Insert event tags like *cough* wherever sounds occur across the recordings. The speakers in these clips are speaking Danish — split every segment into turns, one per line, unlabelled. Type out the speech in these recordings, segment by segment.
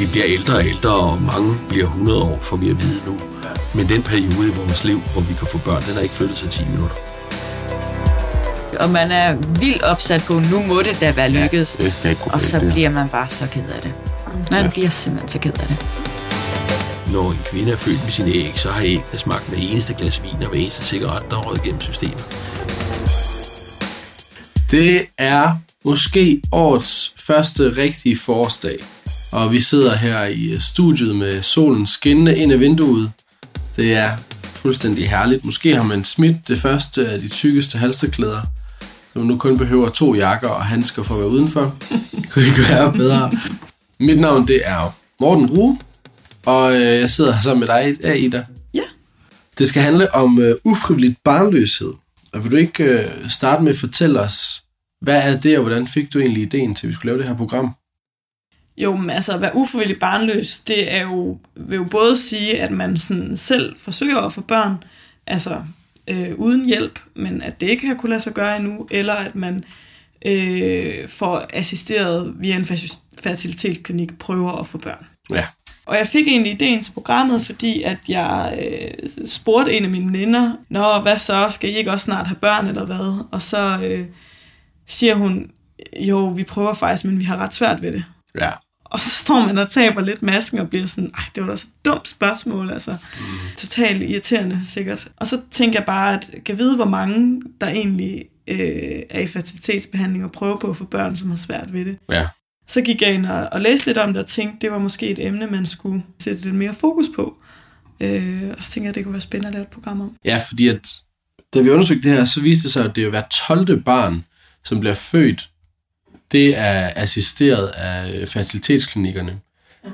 Vi bliver ældre og ældre, og mange bliver 100 år, for vi at vide nu. Men den periode i vores liv, hvor vi kan få børn, den har ikke flyttet sig 10 minutter.
Og man er vildt opsat på, nu må det da være lykkedes.
Det kan ikke gå
og så bliver man bare så ked af det. Man
Ja.
bliver simpelthen så ked af det.
Når en kvinde er født med sine æg, så har æggene smagt hver eneste glas vin og hver eneste cigaret, der er gennem systemet.
Det er måske årets første rigtige forårsdag, og vi sidder her i studiet med solen skinnende ind af vinduet. Det er fuldstændig herligt. Måske har man smidt det første af de tykkeste halsterklæder, så man nu kun behøver to jakker og handsker for at være udenfor. Kunne ikke være bedre. Mit navn det er Morten Rue, og øh, jeg sidder her sammen med dig, Ida.
Ja.
Det skal handle om uh, ufrivilligt barnløshed. Og vil du ikke uh, starte med at fortælle os, hvad er det, og hvordan fik du egentlig ideen til, at vi skulle lave det her program?
Jo, men altså at være ufrivillig barnløs, det er jo, vil jo både sige, at man sådan selv forsøger at få børn, altså øh, uden hjælp, men at det ikke har kunne lade sig gøre endnu, eller at man øh, får assisteret via en fertilitetsklinik prøver at få børn.
Ja.
Og jeg fik egentlig ideen til programmet, fordi at jeg øh, spurgte en af mine veninder, Nå, hvad så, skal I ikke også snart have børn eller hvad? Og så øh, siger hun, jo, vi prøver faktisk, men vi har ret svært ved det.
Ja. *laughs*
Og så står man og taber lidt masken og bliver sådan, ej, det var da så dumt spørgsmål, altså. Mm. Totalt irriterende, sikkert. Og så tænker jeg bare, at jeg kan vide, hvor mange, der egentlig øh, er i fertilitetsbehandling og prøver på at få børn, som har svært ved det.
Ja.
Så gik jeg ind og, og læste lidt om det og tænkte, det var måske et emne, man skulle sætte lidt mere fokus på. Øh, og så tænkte jeg, at det kunne være spændende at lave et program om.
Ja, fordi at, da vi undersøgte det her, så viste det sig, at det er hver 12. barn, som bliver født, det er assisteret af øh, fertilitetsklinikkerne.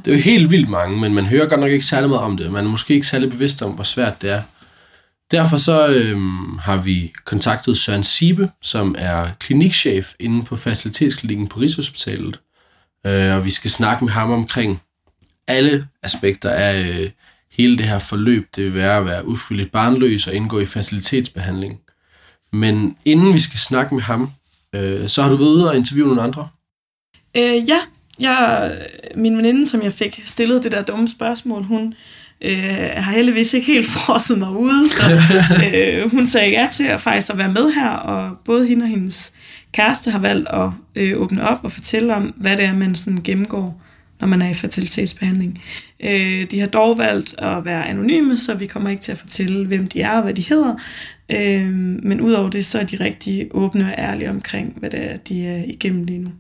Det er jo helt vildt mange, men man hører godt nok ikke særlig meget om det. Man er måske ikke særlig bevidst om, hvor svært det er. Derfor så øhm, har vi kontaktet Søren Sibe, som er klinikchef inde på fertilitetsklinikken på Rigshospitalet. Øh, og vi skal snakke med ham omkring alle aspekter af øh, hele det her forløb. Det vil være at være ufrivilligt barnløs og indgå i facilitetsbehandling. Men inden vi skal snakke med ham, øh, så har du været ude og interviewe nogle andre.
Øh, ja, jeg, min veninde, som jeg fik stillet det der dumme spørgsmål, hun øh, har heldigvis ikke helt *laughs* frosset mig ude, så øh, hun sagde ja til at faktisk at være med her, og både hende og hendes kæreste har valgt at øh, åbne op og fortælle om, hvad det er, man sådan gennemgår, når man er i fertilitetsbehandling. Øh, de har dog valgt at være anonyme, så vi kommer ikke til at fortælle, hvem de er og hvad de hedder, øh, men udover det, så er de rigtig åbne og ærlige omkring, hvad det er, de er igennem lige nu.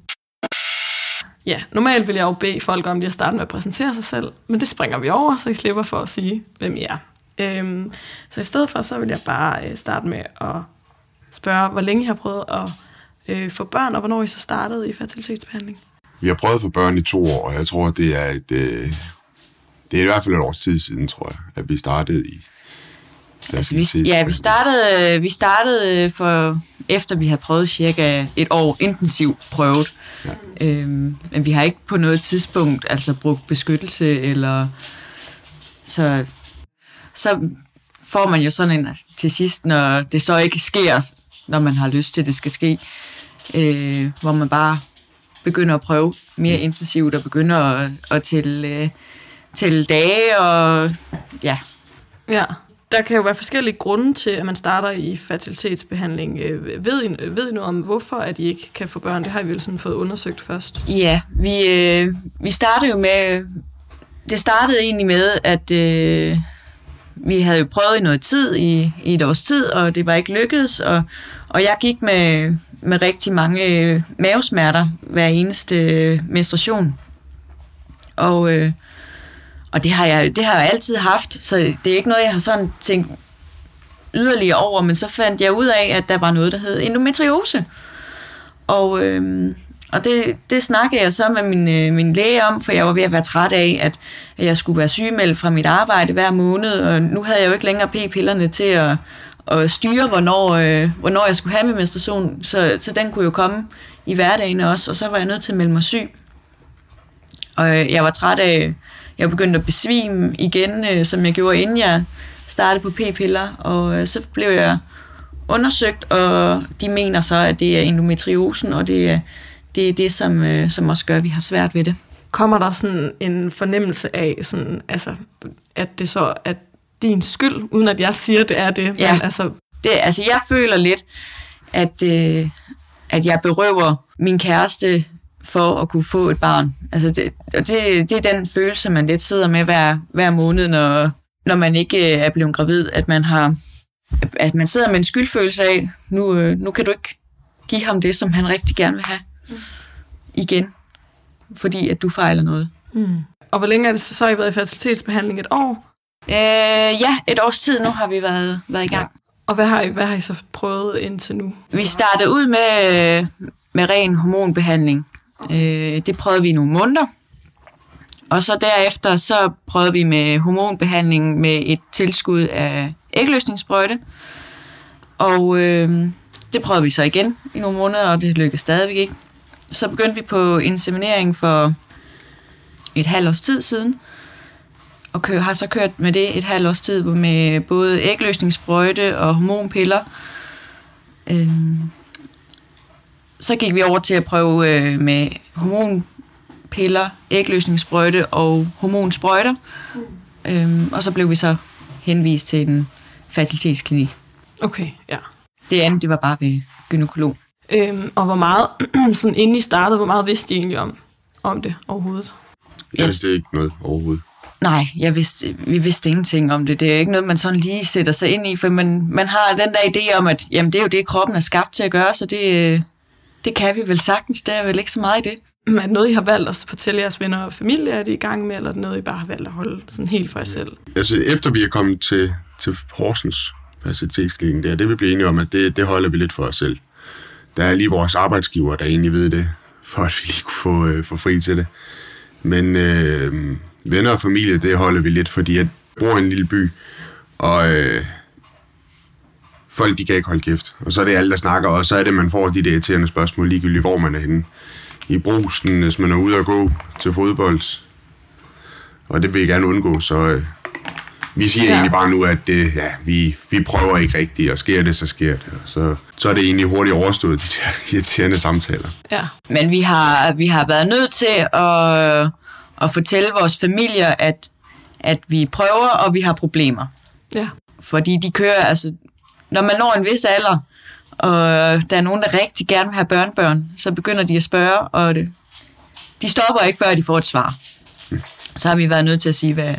Ja, normalt vil jeg jo bede folk om lige at starte med at præsentere sig selv, men det springer vi over, så I slipper for at sige, hvem I er. Øhm, så i stedet for, så vil jeg bare øh, starte med at spørge, hvor længe I har prøvet at øh, få børn, og hvornår I så startede i fertilitetsbehandling.
Vi har prøvet at få børn i to år, og jeg tror, det er et... Øh, det er i hvert fald et års tid siden, tror jeg, at vi startede i
Altså, vi, ja, vi startede, vi startede for, efter vi havde prøvet cirka et år intensivt prøvet. Ja. Øhm, men vi har ikke på noget tidspunkt altså brugt beskyttelse, eller så, så får man jo sådan en til sidst, når det så ikke sker, når man har lyst til, at det skal ske, øh, hvor man bare begynder at prøve mere intensivt, og begynder at, at tælle, øh, tælle dage, og ja,
Ja, der kan jo være forskellige grunde til, at man starter i fertilitetsbehandling. Øh, ved I, øh, ved I noget om, hvorfor at I ikke kan få børn? Det har I vel sådan fået undersøgt først.
Ja, vi, øh, vi startede jo med... Det startede egentlig med, at øh, vi havde jo prøvet i noget tid, i, i et års tid, og det var ikke lykkedes, og, og jeg gik med, med rigtig mange øh, mavesmerter hver eneste øh, menstruation. Og, øh, og det har, jeg, det har jeg altid haft, så det er ikke noget, jeg har sådan tænkt yderligere over, men så fandt jeg ud af, at der var noget, der hed endometriose. Og, øh, og det, det snakkede jeg så med min, øh, min læge om, for jeg var ved at være træt af, at, at jeg skulle være sygemeldt fra mit arbejde hver måned, og nu havde jeg jo ikke længere p-pillerne til at, at styre, hvornår, øh, hvornår jeg skulle have min menstruation, så, så den kunne jo komme i hverdagen også, og så var jeg nødt til at melde mig syg. Og øh, jeg var træt af, jeg begyndte at besvime igen, øh, som jeg gjorde, inden jeg startede på p-piller, og øh, så blev jeg undersøgt, og de mener så, at det er endometriosen, og det er det, er det som, øh, som også gør, at vi har svært ved det.
kommer der sådan en fornemmelse af, sådan, altså, at det så er din skyld, uden at jeg siger, det er det.
Ja.
Men altså,
Det, altså, jeg føler lidt, at, øh, at jeg berøver min kæreste for at kunne få et barn. Altså, det, og det, det er den følelse, man lidt sidder med hver, hver måned, når, når man ikke øh, er blevet gravid, at man har at man sidder med en skyldfølelse af, nu, øh, nu kan du ikke give ham det, som han rigtig gerne vil have igen, fordi at du fejler noget.
og hvor længe er det så, så har I været i fertilitetsbehandling? Et år?
Øh, ja, et års tid nu har vi været, været i gang.
Og hvad har I, hvad har I så prøvet indtil nu?
Vi startede ud med, med ren hormonbehandling. Øh, det prøvede vi i nogle måneder. Og så derefter så prøvede vi med hormonbehandling med et tilskud af ægløsningssprøjte. Og øh, det prøvede vi så igen i nogle måneder, og det lykkedes stadigvæk ikke. Så begyndte vi på inseminering for et halvt års tid siden. Og kø, har så kørt med det et halvt års tid med både ægløsningssprøjte og hormonpiller. Øhm, så gik vi over til at prøve øh, med hormonpiller, ægløsningssprøjte og hormonsprøjter. Øhm, og så blev vi så henvist til en fertilitetsklinik.
Okay, ja.
Det andet, det var bare ved gynekolog.
Øhm, og hvor meget, *clears throat* sådan inden I startede, hvor meget vidste I egentlig om, om det overhovedet?
Jeg vidste ikke noget overhovedet.
Nej, jeg vidste, vi vidste ingenting om det. Det er ikke noget, man sådan lige sætter sig ind i, for man, man har den der idé om, at jamen, det er jo det, kroppen er skabt til at gøre, så det, øh, det kan vi vel sagtens. Der er vel ikke så meget i det.
Men er det noget, I har valgt at fortælle jeres venner og familie, er i gang med, eller er det noget, I bare har valgt at holde sådan helt for jer selv?
Altså, efter vi er kommet til, til Horsens facilitetsklinik, der, det vi blev enige om, at det, det holder vi lidt for os selv. Der er lige vores arbejdsgiver, der egentlig ved det, for at vi lige kunne få, øh, få fri til det. Men øh, venner og familie, det holder vi lidt, fordi jeg bor i en lille by, og øh, folk, de kan ikke holde kæft. Og så er det alle, der snakker, og så er det, man får de der irriterende spørgsmål, ligegyldigt hvor man er henne. I brusen, hvis man er ude og gå til fodbold. Og det vil jeg gerne undgå, så øh, vi siger
ja.
egentlig bare nu, at det, ja, vi, vi prøver ikke rigtigt, og sker det, så sker det. Og så, så er det egentlig hurtigt overstået, de der *laughs* irriterende samtaler.
Ja.
Men vi har, vi har været nødt til at, at fortælle vores familier, at, at vi prøver, og vi har problemer.
Ja.
Fordi de kører, altså, når man når en vis alder, og der er nogen, der rigtig gerne vil have børnebørn, så begynder de at spørge, og det, de stopper ikke, før de får et svar. Så har vi været nødt til at sige, hvad,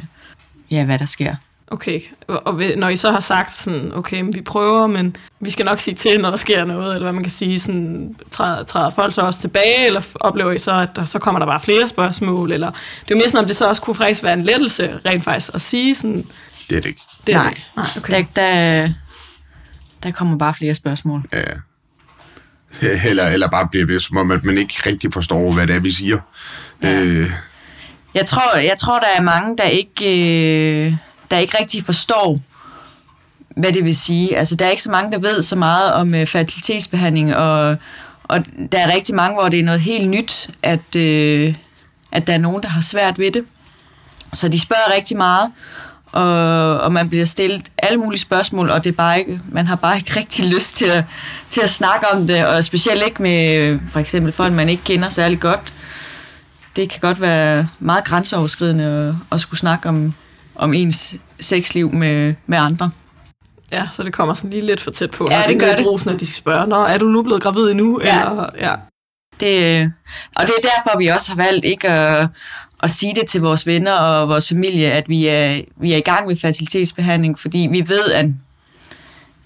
ja, hvad der sker.
Okay, og når I så har sagt sådan, okay, men vi prøver, men vi skal nok sige til, når der sker noget, eller hvad man kan sige, sådan, træder, træder folk så også tilbage, eller oplever I så, at der, så kommer der bare flere spørgsmål, eller det er jo mere sådan, om det så også kunne faktisk være en lettelse, rent faktisk, at sige sådan,
Det er det ikke.
det er
Nej.
det. Nej, okay.
Der, der, der kommer bare flere spørgsmål.
Ja. Eller, eller bare bliver ved, som om, at man ikke rigtig forstår, hvad det er, vi siger. Ja. Øh,
Jeg tror, jeg tror, der er mange, der ikke, øh, der ikke rigtig forstår, hvad det vil sige. Altså, der er ikke så mange, der ved så meget om øh, fertilitetsbehandling, og, og der er rigtig mange, hvor det er noget helt nyt, at, øh, at der er nogen, der har svært ved det. Så de spørger rigtig meget, og, og man bliver stillet alle mulige spørgsmål, og det er bare ikke, man har bare ikke *laughs* rigtig lyst til at, til at snakke om det, og specielt ikke med for eksempel folk, man ikke kender særlig godt det kan godt være meget grænseoverskridende at, at skulle snakke om, om ens sexliv med, med andre.
Ja, så det kommer sådan lige lidt for tæt på,
Ja,
når
det
er
gør det.
Brugsen, at de skal spørge, Nå, er du nu blevet gravid endnu?
Ja.
Eller, ja.
Det, og det er derfor, vi også har valgt ikke at, at sige det til vores venner og vores familie, at vi er, vi er i gang med fertilitetsbehandling, fordi vi ved, at,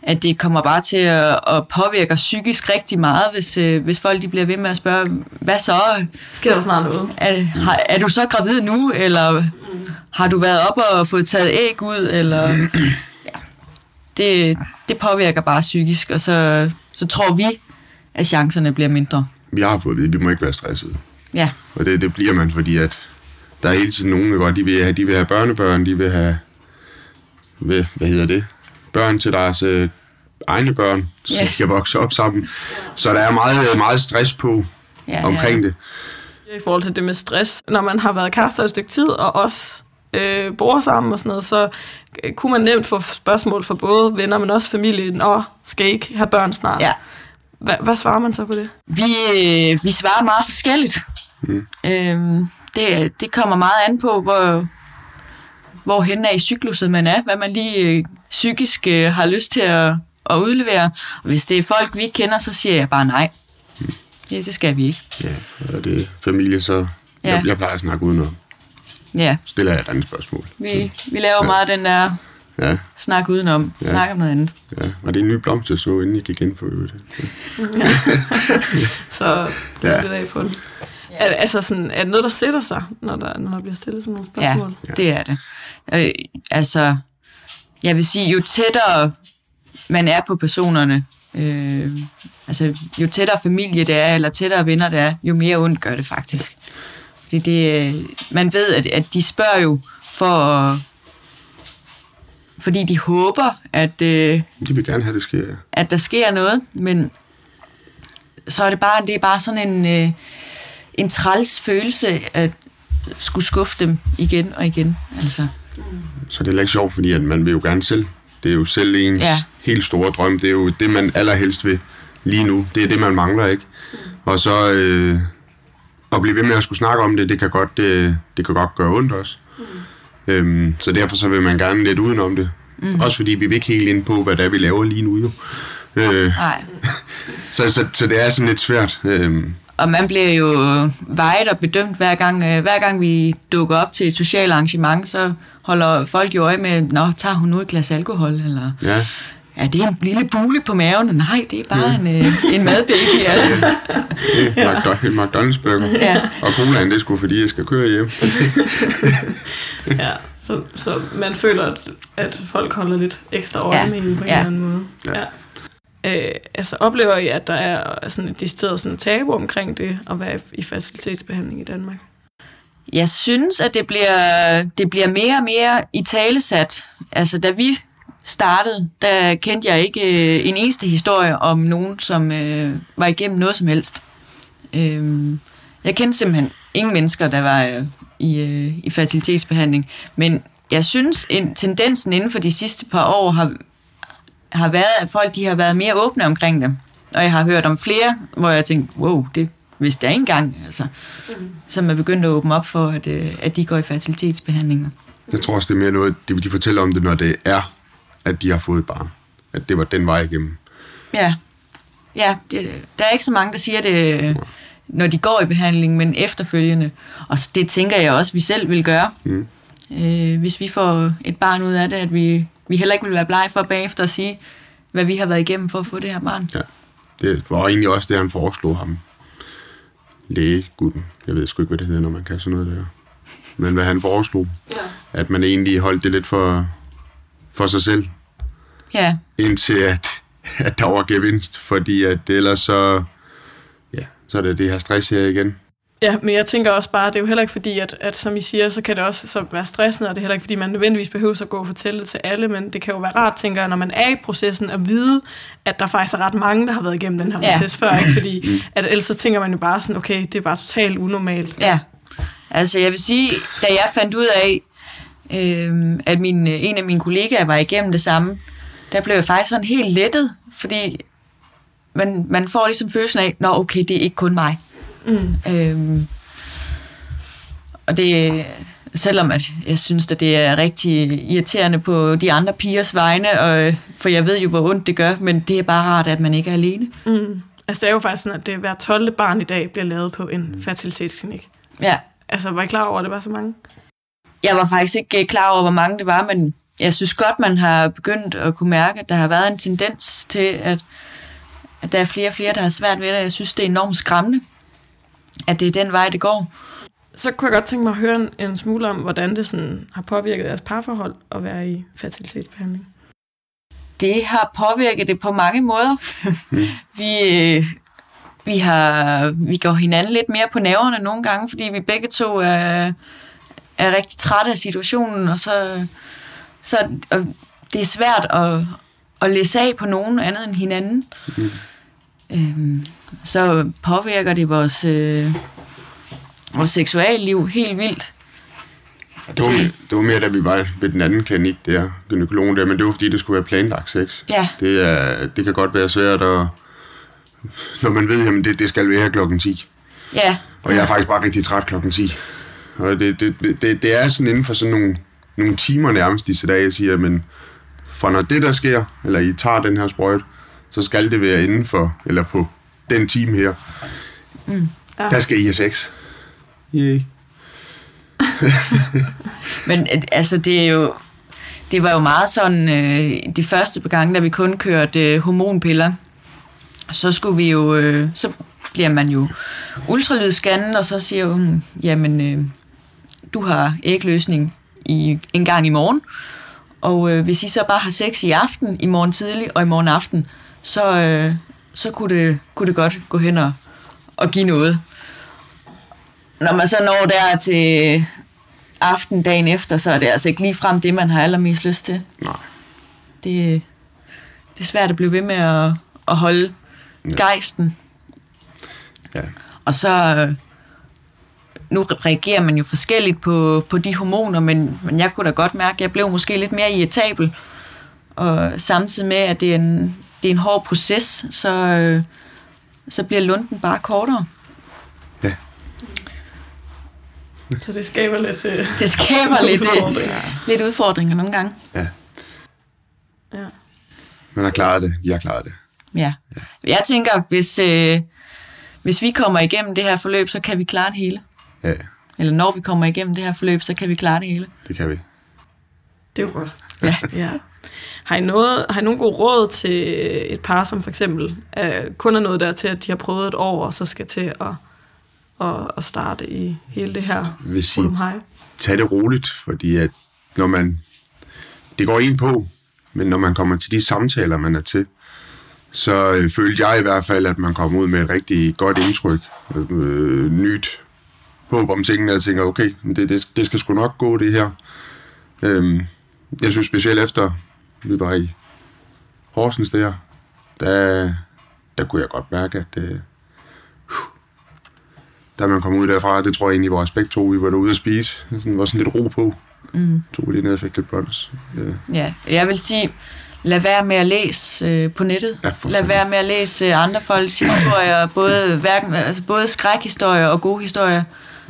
at det kommer bare til at, at påvirke os psykisk rigtig meget, hvis, øh, hvis folk de bliver ved med at spørge, hvad så?
Sker der snart noget?
Er, har, er du så gravid nu, eller har du været op og fået taget æg ud, eller... Ja, det, det påvirker bare psykisk, og så, så tror vi, at chancerne bliver mindre.
vi har fået at vide, at vi må ikke være stressede.
Ja,
Og det, det bliver man, fordi at der er hele tiden nogen, godt, de vil have, de vil have børnebørn, de vil have, hvad, hvad hedder det, børn til deres øh, egne børn, så
Ja.
de kan vokse op sammen. Så der er meget, meget stress på
ja,
omkring
ja.
det.
i forhold til det med stress. Når man har været kærester et stykke tid, og også øh, bor sammen og sådan noget, så øh, kunne man nemt få spørgsmål fra både venner, men også familien. Åh, skal I ikke have børn snart?
Ja.
Hva, hvad svarer man så på det?
Vi, øh, vi svarer meget forskelligt. Mm. Øhm, det, det kommer meget an på, hvor, hvor hen er i cykluset man er, hvad man lige øh, psykisk øh, har lyst til at, at udlevere. Og hvis det er folk, vi ikke kender, så siger jeg bare nej. Ja, det skal vi ikke.
Ja, og det er familie, så
Ja.
jeg, jeg plejer at snakke udenom.
Ja,
Stiller jeg et andet spørgsmål.
vi, vi laver meget den der
Ja,
snak udenom,
Ja.
snak om noget andet.
ja. Var det en ny blomst, jeg så, inden jeg gik ind for øvrigt? *laughs* *laughs*
Så det
Ja.
er lidt af på den. Er, altså sådan, er det noget, der sætter sig, når der, når der bliver stillet sådan nogle spørgsmål?
Ja, det er det. Øh, altså, jeg vil sige, jo tættere man er på personerne, øh, altså jo tættere familie det er, eller tættere venner det er, jo mere ondt gør det faktisk. Det, det, øh, man ved, at, at de spørger jo for at, fordi de håber, at, øh,
De vil gerne have, det sker. ja.
at der sker noget, men så er det bare, det er bare sådan en, øh, en træls følelse at skulle skuffe dem igen og igen. Altså.
Så det er heller ikke sjovt, fordi at man vil jo gerne selv. Det er jo selv ens
Ja.
helt store drøm. Det er jo det, man allerhelst vil lige nu. Det er det, man mangler, ikke? Og så øh, at blive ved med at skulle snakke om det, det kan godt, det, det kan godt gøre ondt også. Mm. Øhm, så derfor så vil man gerne lidt udenom det. Mm. Også fordi vi vil ikke helt ind på, hvad det er, vi laver lige nu jo. Øh,
Nej. *laughs*
så, så, så det er sådan lidt svært. Øhm,
Og man bliver jo vejet og bedømt hver gang, øh, hver gang vi dukker op til et socialt arrangement, så holder folk jo øje med, nå, tager hun nu et glas alkohol, eller
ja.
er det en lille bule på maven? Nej, det er bare en, øh, en madbaby. Altså.
Det er McDo- en McDonald's burger.
Ja.
Og colaen, det er sgu fordi, jeg skal køre hjem.
Ja, så, så man føler, at, at folk holder lidt ekstra øje
Ja.
med en på en
Ja.
eller anden måde.
Ja.
Ja. Øh, altså oplever I, at der er sådan et decideret sådan tabu omkring det at være i facilitetsbehandling i Danmark?
Jeg synes, at det bliver, det bliver mere og mere i talesat. Altså, da vi startede, der kendte jeg ikke øh, en eneste historie om nogen, som øh, var igennem noget som helst. Øh, jeg kendte simpelthen ingen mennesker, der var øh, i, øh, i fertilitetsbehandling. Men jeg synes, en tendensen inden for de sidste par år har, har været, at folk de har været mere åbne omkring det. Og jeg har hørt om flere, hvor jeg tænkte, wow, det vidste jeg ikke engang. Altså, som er begyndt at åbne op for, at, øh, at de går i fertilitetsbehandlinger.
Jeg tror også, det er mere noget, de, de fortæller om det, når det er, at de har fået et barn. At det var den vej igennem.
Ja, ja det, der er ikke så mange, der siger det, øh, når de går i behandling, men efterfølgende. Og så det tænker jeg også, vi selv vil gøre.
Mm.
Øh, hvis vi får et barn ud af det, at vi, vi heller ikke vil være blege for bagefter at sige, hvad vi har været igennem for at få det her barn.
Ja. Det var egentlig også det, han foreslog ham. Lægegutten. Jeg ved sgu ikke, hvad det hedder, når man kan sådan noget der. Men hvad han foreslog.
Ja.
At man egentlig holdt det lidt for, for sig selv.
Ja,
Indtil at, at der var gevinst. Fordi at ellers så... Ja, så er det det her stress her igen.
Ja, men jeg tænker også bare, det er jo heller ikke fordi, at, at som I siger, så kan det også så være stressende, og det er heller ikke fordi, man nødvendigvis behøver at gå og fortælle det til alle, men det kan jo være rart, tænker jeg, når man er i processen, at vide, at der faktisk er ret mange, der har været igennem den her
Ja.
proces før, ikke? fordi at ellers så tænker man jo bare sådan, okay, det er bare totalt unormalt.
ja. Altså jeg vil sige, da jeg fandt ud af, øh, at min, øh, en af mine kollegaer var igennem det samme, der blev jeg faktisk sådan helt lettet, fordi man, man får ligesom følelsen af, nå okay, det er ikke kun mig.
Mm.
Øhm, og det, selvom at jeg synes, at det er rigtig irriterende på de andre pigers vegne, og, for jeg ved jo, hvor ondt det gør, men det er bare rart, at man ikke er alene.
Mm. Altså det er jo faktisk sådan, at det hver 12. barn i dag bliver lavet på en fertilitetsklinik.
Ja.
Altså var I klar over, at det var så mange?
Jeg var faktisk ikke øh, klar over, hvor mange det var, men jeg synes godt, man har begyndt at kunne mærke, at der har været en tendens til, at, at der er flere og flere, der har svært ved det. Jeg synes, det er enormt skræmmende, at det er den vej, det går.
Så kunne jeg godt tænke mig at høre en, en smule om, hvordan det sådan har påvirket jeres parforhold at være i fertilitetsbehandling.
det har påvirket det på mange måder. *laughs* vi, øh, vi, har, vi går hinanden lidt mere på nerverne nogle gange, fordi vi begge to er, er rigtig trætte af situationen, og så, så og det er svært at, at læse af på nogen andet end hinanden. Øhm, så påvirker det vores, øh, vores seksualliv helt vildt.
Det var, mere, det var mere, da vi var ved den anden klinik der, gynækologen der, men det var fordi, det skulle være planlagt sex.
Ja,
Det, er, det kan godt være svært, at, når man ved, at det, det skal være klokken 10.
ja,
Og jeg er faktisk bare rigtig træt klokken 10. Og det, det, det, det er sådan inden for sådan nogle, nogle timer nærmest disse dage, jeg siger, men fra når det der sker, eller I tager den her sprøjt, så skal det være inden for, eller på den time her. Mm. Ja. Der skal I have sex. Yay. *laughs*
Men øh, altså, det er jo... Det var jo meget sådan, øh, de første gange, da vi kun kørte øh, hormonpiller, så skulle vi jo, øh, så bliver man jo ultralydsscannet, og så siger hun, jamen, øh, du har ægløsning i, en gang i morgen, og øh, hvis I så bare har sex i aften, i morgen tidlig og i morgen aften, så, øh, så kunne, det, kunne det godt gå hen og, og give noget. Når man så når der til aften dagen efter, så er det altså ikke lige frem det, man har allermest lyst til.
Nej.
Det, det er svært at blive ved med at, at holde ja. gejsten.
Ja.
Og så, nu reagerer man jo forskelligt på, på de hormoner, men, men jeg kunne da godt mærke, at jeg blev måske lidt mere irritabel. Og samtidig med, at det er en, det er en hård proces, så, øh, så bliver lunden bare kortere.
Ja.
Så det skaber lidt... Øh,
Det skaber lidt,
udfordringer.
øh, lidt udfordringer nogle gange.
Ja.
Ja.
Man har klaret det. Vi har klaret det.
Ja. Jeg tænker, hvis, øh, hvis vi kommer igennem det her forløb, så kan vi klare det hele.
Ja,
Eller når vi kommer igennem det her forløb, så kan vi klare det hele.
det kan vi.
Det er jo godt.
Ja.
Ja. Har I, noget, har I nogen gode råd til et par, som for eksempel øh, kun er nået der til, at de har prøvet et år, og så skal til at, at, at starte i hele det her
Vil sige, tag det roligt, fordi at når man, det går ind på, men når man kommer til de samtaler, man er til, så øh, følte jeg i hvert fald, at man kom ud med et rigtig godt indtryk, øh, nyt håb om tingene, og jeg tænker, okay, det, det, det skal sgu nok gå, det her. Øhm, jeg synes specielt efter, vi var i Horsens der, der, der kunne jeg godt mærke, at øh, da man kom ud derfra, det tror jeg egentlig var begge to, vi var derude at spise. Der var sådan lidt ro på. Mm. Tog vi lige ned og fik lidt brunch. Øh,
Ja, jeg vil sige, lad være med at læse øh, på nettet.
Ja,
lad
fanden.
være med at læse øh, andre folks historier, *clears throat* både, hverken, altså både skrækhistorier og gode historier.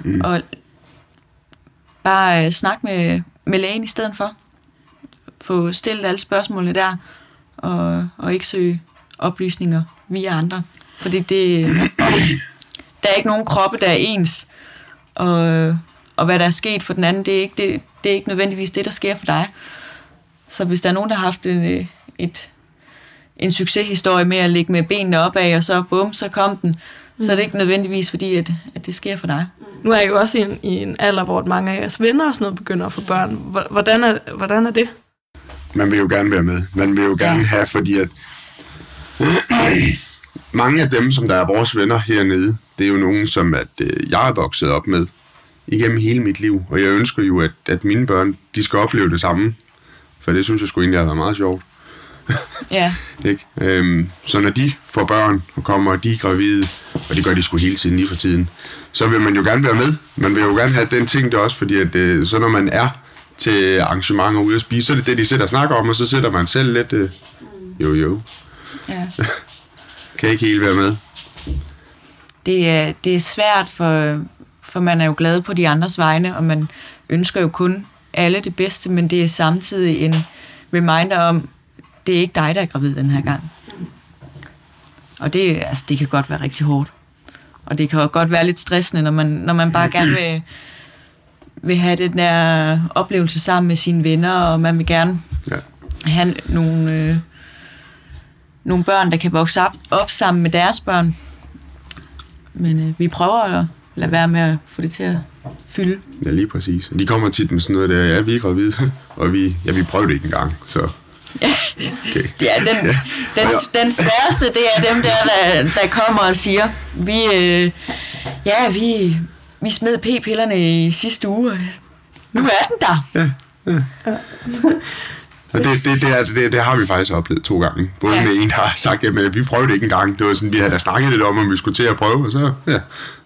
Mm. Og bare øh, snak med, med lægen i stedet for. Få stillet alle spørgsmålene der, og, og ikke søge oplysninger via andre. Fordi det, der er ikke nogen kroppe, der er ens. Og, og hvad der er sket for den anden, det er, ikke, det, det er ikke nødvendigvis det, der sker for dig. Så hvis der er nogen, der har haft en, et, en succeshistorie med at ligge med benene opad, og så bum, så kom den, mm. så er det ikke nødvendigvis fordi, at, at det sker for dig.
Nu er jeg jo også i en, i en alder, hvor mange af jeres venner og sådan noget begynder at få børn. Hvordan er, hvordan er det?
Man vil jo gerne være med. Man vil jo gerne have, fordi at mange af dem, som der er vores venner hernede, det er jo nogen, som at, øh, jeg er vokset op med igennem hele mit liv. Og jeg ønsker jo, at, at mine børn, de skal opleve det samme. For det synes jeg sgu egentlig har været meget sjovt.
Ja, *laughs*
Ikke? Øhm, så når de får børn og kommer, og de er gravide, og det gør de sgu hele tiden lige for tiden, så vil man jo gerne være med. Man vil jo gerne have den ting der også, fordi at, øh, så når man er til arrangementer ude at spise, så er det det, de sidder og snakker om, og så sætter man selv lidt, øh, jo jo,
ja. *laughs*
kan ikke helt være med.
Det, er, det er svært, for, for man er jo glad på de andres vegne, og man ønsker jo kun alle det bedste, men det er samtidig en reminder om, det er ikke dig, der er gravid den her gang. Og det, altså, det kan godt være rigtig hårdt. Og det kan godt være lidt stressende, når man, når man bare gerne vil, vil have den der oplevelse sammen med sine venner, og man vil gerne
Ja.
have nogle, øh, nogle børn, der kan vokse op, op sammen med deres børn. Men øh, vi prøver at lade være med at få det til at fylde.
Ja, lige præcis. De kommer tit med sådan noget der, ja, vi er gravide, *laughs* og vi, ja, vi prøvede det ikke engang, så... Okay. *laughs*
Ja, den, den, den sværeste, det er dem der, der, der kommer og siger, vi, øh, ja, vi, vi smed p-pillerne i sidste uge. Nu er den der.
Og det, det, det, er, det, det har vi faktisk oplevet to gange. Både
Ja.
ja. med en, der har sagt, at vi prøvede det ikke engang. Det var sådan, vi havde da snakket lidt om, om vi skulle til at prøve, og så ja,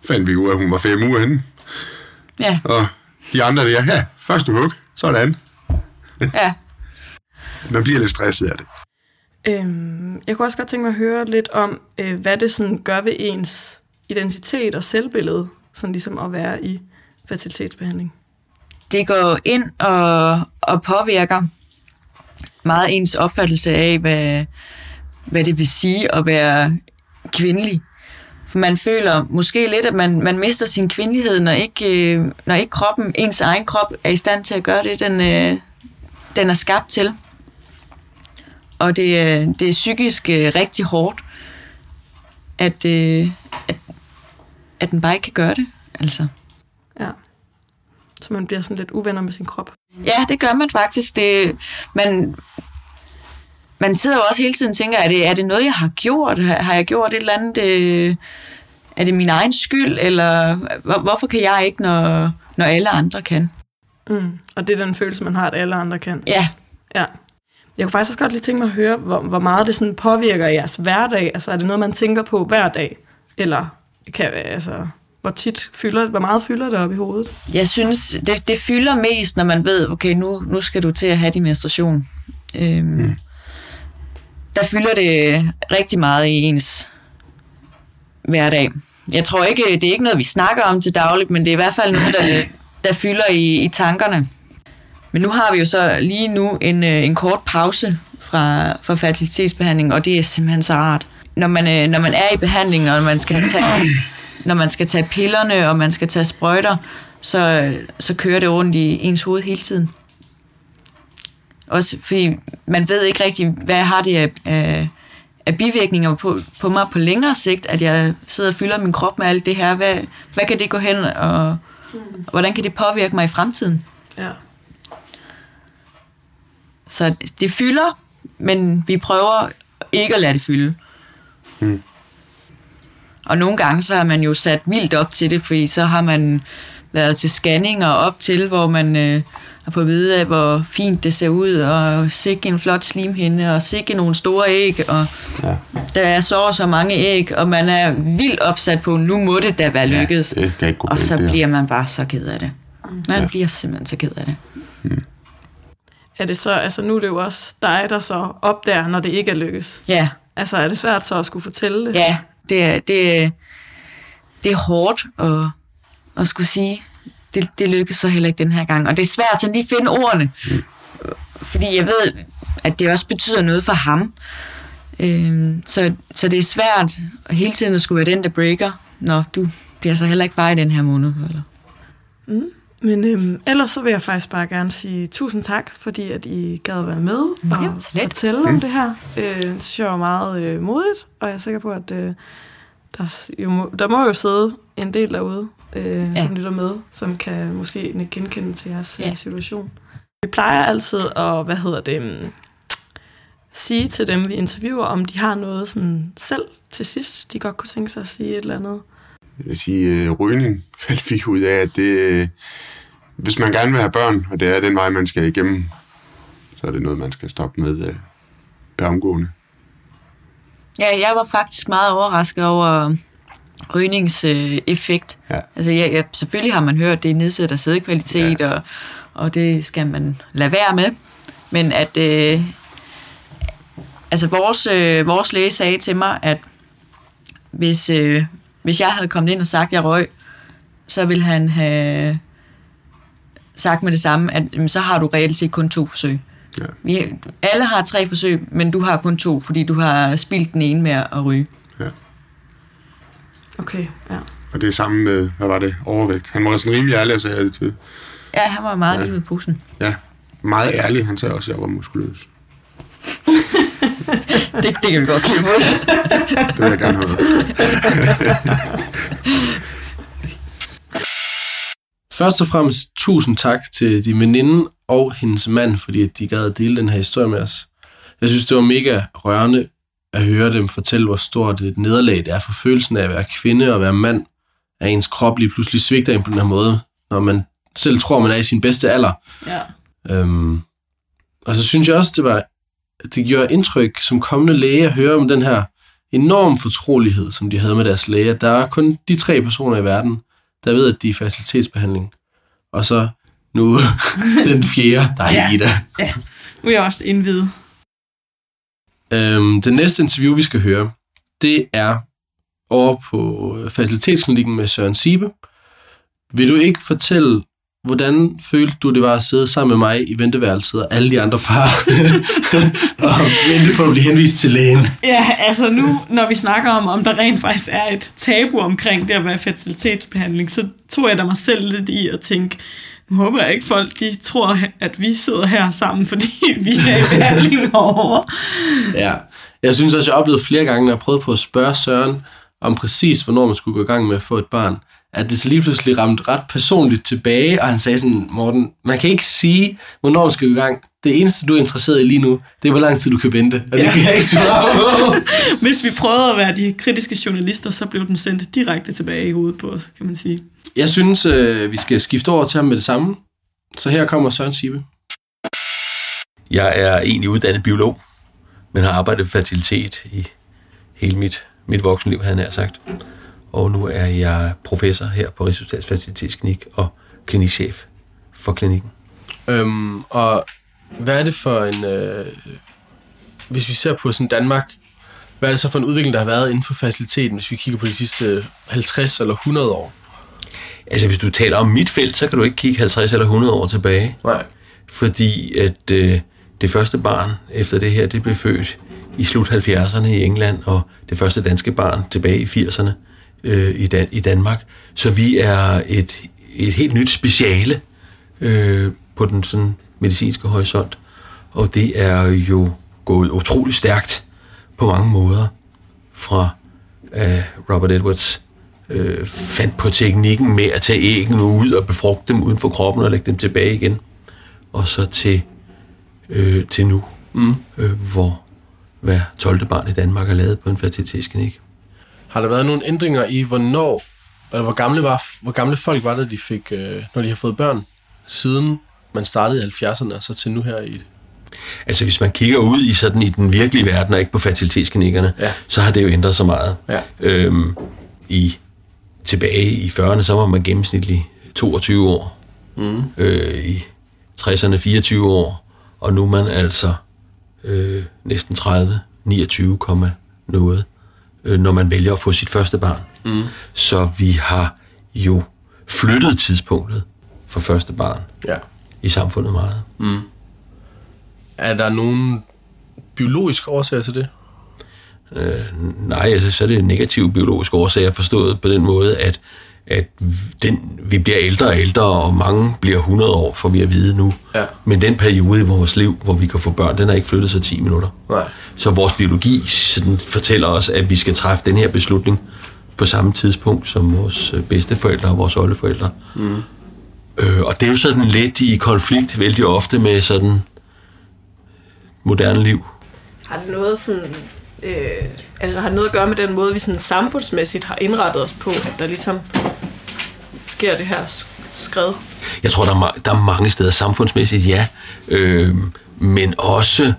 fandt vi ud af, at hun var fem uger henne.
Ja,
Og de andre der, ja, første hug, sådan.
ja.
Man bliver lidt stresset af det.
Øhm, jeg kunne også godt tænke mig at høre lidt om, øh, hvad det sådan gør ved ens identitet og selvbillede, sådan ligesom at være i fertilitetsbehandling?
Det går ind og, og påvirker meget ens opfattelse af, hvad, hvad det vil sige at være kvindelig. For man føler måske lidt, at man, man mister sin kvindelighed, når ikke, øh, når ikke kroppen, ens egen krop, er i stand til at gøre det, den, øh, den er skabt til. Og det, øh, det er psykisk rigtig hårdt, at, at, at den bare ikke kan gøre det. Altså.
Ja. Så man bliver sådan lidt uvenner med sin krop.
Ja, det gør man faktisk. Det, man, man sidder jo også hele tiden og tænker, er det, er det noget, jeg har gjort? Har, jeg gjort et eller andet? Øh, er det min egen skyld? Eller hvor, hvorfor kan jeg ikke, når, når alle andre kan?
Mm. Og det er den følelse, man har, at alle andre kan.
Ja,
Ja. Jeg kunne faktisk også godt lige tænke mig at høre, hvor, hvor meget det sådan påvirker jeres hverdag. Altså er det noget, man tænker på hver dag? Eller kan, altså, hvor tit fylder hvor meget fylder det op i hovedet?
jeg synes, det, det fylder mest, når man ved, okay, nu, nu skal du til at have din menstruation. Øhm, mm. Der fylder det rigtig meget i ens hverdag. Jeg tror ikke, det er ikke noget, vi snakker om til dagligt, men det er i hvert fald noget, der, der fylder i, i tankerne. Men nu har vi jo så lige nu en, øh, en kort pause fra, fra fertilitetsbehandling, og det er simpelthen så rart. Når man, øh, når man er i behandling, og man skal tage, når man skal tage pillerne, og man skal tage sprøjter, så, så kører det rundt i ens hoved hele tiden. Også fordi man ved ikke rigtig, hvad har det af, af, af bivirkninger på, på mig på længere sigt, at jeg sidder og fylder min krop med alt det her. Hvad, hvad kan det gå hen, og, og hvordan kan det påvirke mig i fremtiden?
Ja.
Så det fylder, men vi prøver ikke at lade det fylde. Mm. Og nogle gange så har man jo sat vildt op til det, fordi så har man været til scanninger op til, hvor man øh, har fået at vide af, hvor fint det ser ud, og sikke en flot slimhinde, og sikke nogle store æg, og
Ja.
der er så og så mange æg, og man er vildt opsat på, nu må det da være lykkedes.
det kan ikke gå
og så
det
bliver man bare så ked af det. Man ja. bliver simpelthen så ked af det.
Er det så, altså nu er det jo også dig, der så opdager, når det ikke er lykkes.
Ja,
Altså er det svært så at skulle fortælle det?
Ja, det er, det, det er hårdt at, at skulle sige, det, det lykkedes så heller ikke den her gang. Og det er svært sådan lige at finde ordene. Mm. Fordi jeg ved, at det også betyder noget for ham. Øhm, så, så det er svært hele tiden at skulle være den, der breaker. Nå, du bliver så heller ikke far i den her måned. Eller?
Men øhm, ellers så vil jeg faktisk bare gerne sige tusind tak, fordi at I gad at være med og
lidt.
fortælle om det her. Øh, det synes jeg var meget øh, modigt, og jeg er sikker på, at øh, der, jo må, der må jo sidde en del derude, øh,
Ja.
ja. som lytter med, som kan måske genkende til jeres
Ja.
ja. situation. Vi plejer altid at, hvad hedder det, mm, sige til dem, vi interviewer, om de har noget sådan selv til sidst, de godt kunne tænke sig at sige et eller andet.
Jeg vil sige, øh, rygning *laughs* fandt vi ud af, at det, øh, hvis man gerne vil have børn, og det er den vej, man skal igennem, så er det noget, man skal stoppe med øh, per omgående.
Ja, jeg var faktisk meget overrasket over rygningseffekt. Øh, effekt.
Ja.
Altså, ja, ja, selvfølgelig har man hørt, at det nedsætter sædekvalitet, ja. og, og det skal man lade være med. Men at, øh, altså vores, øh, vores læge sagde til mig, at hvis, øh, hvis jeg havde kommet ind og sagt, at jeg røg, så ville han have sagt med det samme, at jamen, så har du reelt set kun to forsøg.
Ja.
Vi, alle har tre forsøg, men du har kun to, fordi du har spildt den ene med at ryge.
Okay, ja.
Og det er sammen med, hvad var det, overvægt. Han var sådan rimelig ærlig og sagde det til.
Ja, han var meget ja. lige i posen.
Ja, meget ærlig. Han sagde også, at jeg var muskuløs. *laughs*
Det, det kan vi godt klippe ud.
Det vil jeg gerne høre.
Først og fremmest tusind tak til din veninde og hendes mand, fordi at de gad at dele den her historie med os. Jeg synes, det var mega rørende at høre dem fortælle, hvor stort et nederlag det er for følelsen af at være kvinde og være mand, at ens krop lige pludselig svigter en på den her måde, når man selv tror, man er i sin bedste alder.
ja.
Øhm, og så synes jeg også, det var det gjorde indtryk som kommende læge at høre om den her enorm fortrolighed, som de havde med deres læge. Der er kun de tre personer i verden, der ved, at de er i facilitetsbehandling. Og så nu *laughs* den fjerde, der er
Ja.
Ida.
Nu er jeg også indvidet.
Øhm, det næste interview, vi skal høre, det er over på facilitetsklinikken med Søren Sibe. Vil du ikke fortælle, hvordan følte du, det var at sidde sammen med mig i venteværelset og alle de andre par *laughs* og vente på at blive henvist til lægen?
Ja, altså nu, når vi snakker om, om der rent faktisk er et tabu omkring det at være fertilitetsbehandling, så tog jeg da mig selv lidt i at tænke, nu håber jeg ikke folk, de tror, at vi sidder her sammen, fordi *laughs* vi er i behandling over.
Ja. Jeg synes også, jeg har oplevet flere gange, når jeg prøvede på at spørge Søren om præcis, hvornår man skulle gå i gang med at få et barn, at det så lige pludselig ramte ret personligt tilbage, og han sagde sådan, Morten, man kan ikke sige, hvornår man skal gå i gang. Det eneste, du er interesseret i lige nu, det er, hvor lang tid du kan vente. Og det
Ja.
kan jeg ikke svare på. *laughs*
Hvis vi prøvede at være de kritiske journalister, så blev den sendt direkte tilbage i hovedet på os, kan man sige.
Jeg synes, øh, vi skal skifte over til ham med det samme. Så her kommer Søren Sibe.
Jeg er egentlig uddannet biolog, men har arbejdet med fertilitet i hele mit, mit voksenliv, havde jeg nær sagt. Og nu er jeg professor her på Rigshospitalets Fertilitetsklinik og klinikchef for klinikken.
Øhm, og hvad er det for en... Øh, hvis vi ser på sådan Danmark, hvad er det så for en udvikling, der har været inden for faciliteten, hvis vi kigger på de sidste 50 eller 100 år?
Altså, hvis du taler om mit felt, så kan du ikke kigge 50 eller 100 år tilbage.
Nej.
fordi at øh, det første barn efter det her, det blev født i slut 70'erne i England, og det første danske barn tilbage i 80'erne øh, i, Dan- i Danmark. Så vi er et, et helt nyt speciale øh, på den sådan medicinske horisont, og det er jo gået utrolig stærkt på mange måder fra øh, Robert Edwards øh, fandt på teknikken med at tage æggene ud og befrugte dem uden for kroppen og lægge dem tilbage igen og så til, øh, til nu, mm. øh, hvor hver 12. barn i Danmark er lavet på en fertilitetsklinik.
Har der været nogle ændringer i, hvornår, eller hvor gamle, var, hvor gamle folk var det, de fik, øh, når de har fået børn, siden man startede i 70'erne, og så til nu her i...
Altså hvis man kigger ud i sådan i den virkelige verden og ikke på fertilitetsklinikkerne,
Ja.
så har det jo ændret sig meget.
Ja.
Øhm, i, tilbage i 40'erne, så var man gennemsnitlig 22 år. Mm. Øh, I 60'erne 24 år, og nu er man altså øh, næsten 30, 29, komma noget, øh, når man vælger at få sit første barn. Mm. Så vi har jo flyttet tidspunktet for første barn
Ja.
i samfundet meget.
Er der nogen biologiske årsager til det?
Øh, nej, altså, så er det negative biologiske årsager forstået på den måde, at, at den, vi bliver ældre og ældre, og mange bliver 100 år, får vi at vide nu.
Ja.
Men den periode i vores liv, hvor vi kan få børn, den har ikke flyttet sig 10 minutter.
Nej.
Så vores biologi sådan, fortæller os, at vi skal træffe den her beslutning på samme tidspunkt som vores øh, bedsteforældre og vores oldeforældre. Mm. Øh, og det er jo sådan lidt i konflikt vældig ofte med sådan moderne liv.
Har det noget sådan... Øh, altså har det noget at gøre med den måde, vi sådan samfundsmæssigt har indrettet os på, at der ligesom sker det her skred?
Jeg tror, der er, ma- der er mange steder samfundsmæssigt, ja. Øh, men også,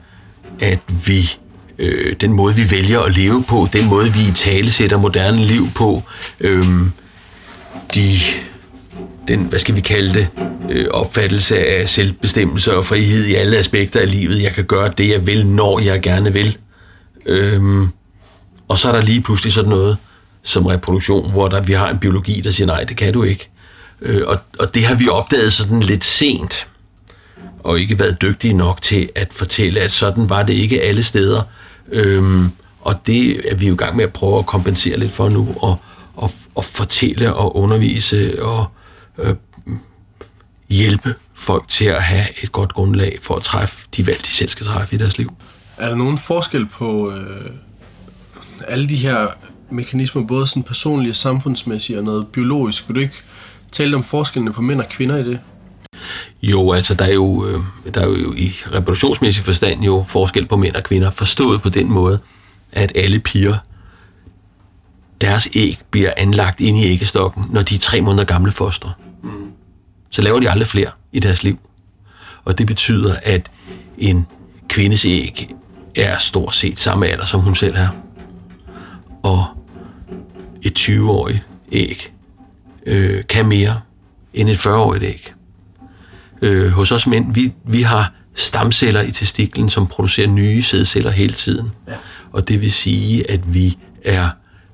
at vi øh, den måde, vi vælger at leve på, den måde, vi i tale sætter moderne liv på, øh, de, den, hvad skal vi kalde det, øh, opfattelse af selvbestemmelse og frihed i alle aspekter af livet. Jeg kan gøre det, jeg vil, når jeg gerne vil. Øhm, og så er der lige pludselig sådan noget som reproduktion, hvor der, vi har en biologi, der siger, nej, det kan du ikke. Øh, og, og det har vi opdaget sådan lidt sent, og ikke været dygtige nok til at fortælle, at sådan var det ikke alle steder. Øhm, og det er vi jo i gang med at prøve at kompensere lidt for nu, og, og, og fortælle og undervise og øh, hjælpe folk til at have et godt grundlag for at træffe de valg, de selv skal træffe i deres liv.
Er der nogen forskel på øh, alle de her mekanismer, både sådan personlige samfundsmæssige og noget biologisk? Vil du ikke tale om forskellene på mænd og kvinder i det?
Jo, altså der er jo, øh, der er jo i reproduktionsmæssig forstand jo forskel på mænd og kvinder, forstået på den måde, at alle piger, deres æg bliver anlagt ind i æggestokken, når de er tre måneder gamle fostre. Mm. Så laver de aldrig flere i deres liv. Og det betyder, at en kvindes æg er stort set samme alder, som hun selv er. Og et 20-årigt æg øh, kan mere end et 40-årigt æg øh, hos os mænd, vi, vi har stamceller i testiklen, som producerer nye sædceller hele tiden. Ja. Og det vil sige, at vi er,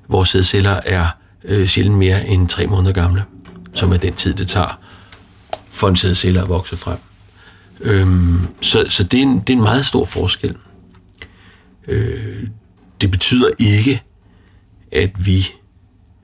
vores sædceller er øh, sjældent mere end tre måneder gamle. som er den tid, det tager for en sædcelle at vokse frem. Øhm, så så det, er en, det er en meget stor forskel. Øh, det betyder ikke, at vi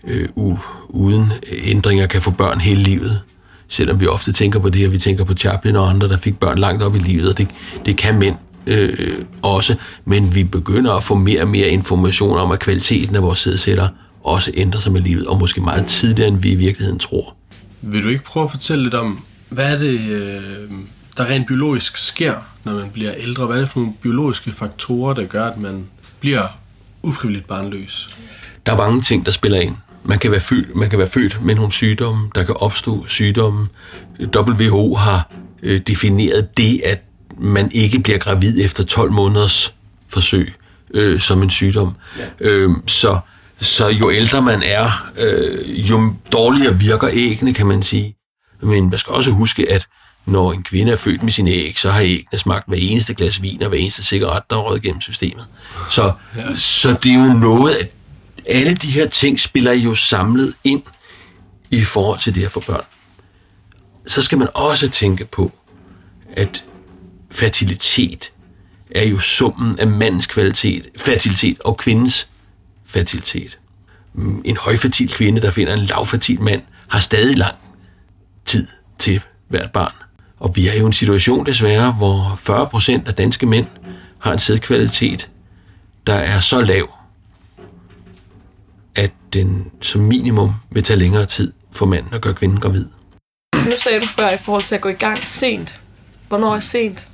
øh, u- uden ændringer kan få børn hele livet. Selvom vi ofte tænker på det, og vi tænker på Chaplin og andre, der fik børn langt op i livet, og det, det kan mænd øh, også, men vi begynder at få mere og mere information om, at kvaliteten af vores sædceller også ændrer sig med livet, og måske meget tidligere, end vi i virkeligheden tror.
Vil du ikke prøve at fortælle lidt om, hvad er det, øh, der rent biologisk sker, når man bliver ældre? Hvad er det for nogle biologiske faktorer, der gør, at man bliver ufrivilligt barnløs?
Der er mange ting, der spiller ind. Man kan være født, man kan være født med nogle sygdomme, der kan opstå sygdomme. WHO har øh, defineret det, at man ikke bliver gravid efter 12 måneders forsøg øh, som en sygdom. Ja. Øh, så, så jo ældre man er, øh, jo dårligere virker æggene, kan man sige. Men man skal også huske, at når en kvinde er født med sine æg, så har æggene smagt hver eneste glas vin og hver eneste cigaret, der er røget gennem systemet. Så, ja. så det er jo noget, at alle de her ting spiller jo samlet ind i forhold til det at få børn. Så skal man også tænke på, at fertilitet er jo summen af mandens kvalitet, fertilitet og kvindens fertilitet. En højfertil kvinde, der finder en lavfertil mand, har stadig lang tid til hvert barn. Og vi er jo en situation desværre, hvor 40 procent af danske mænd har en sædkvalitet, der er så lav, at den som minimum vil tage længere tid for manden at gøre kvinden gravid.
Så nu sagde du før i forhold til at gå i gang sent. Hvornår er sent?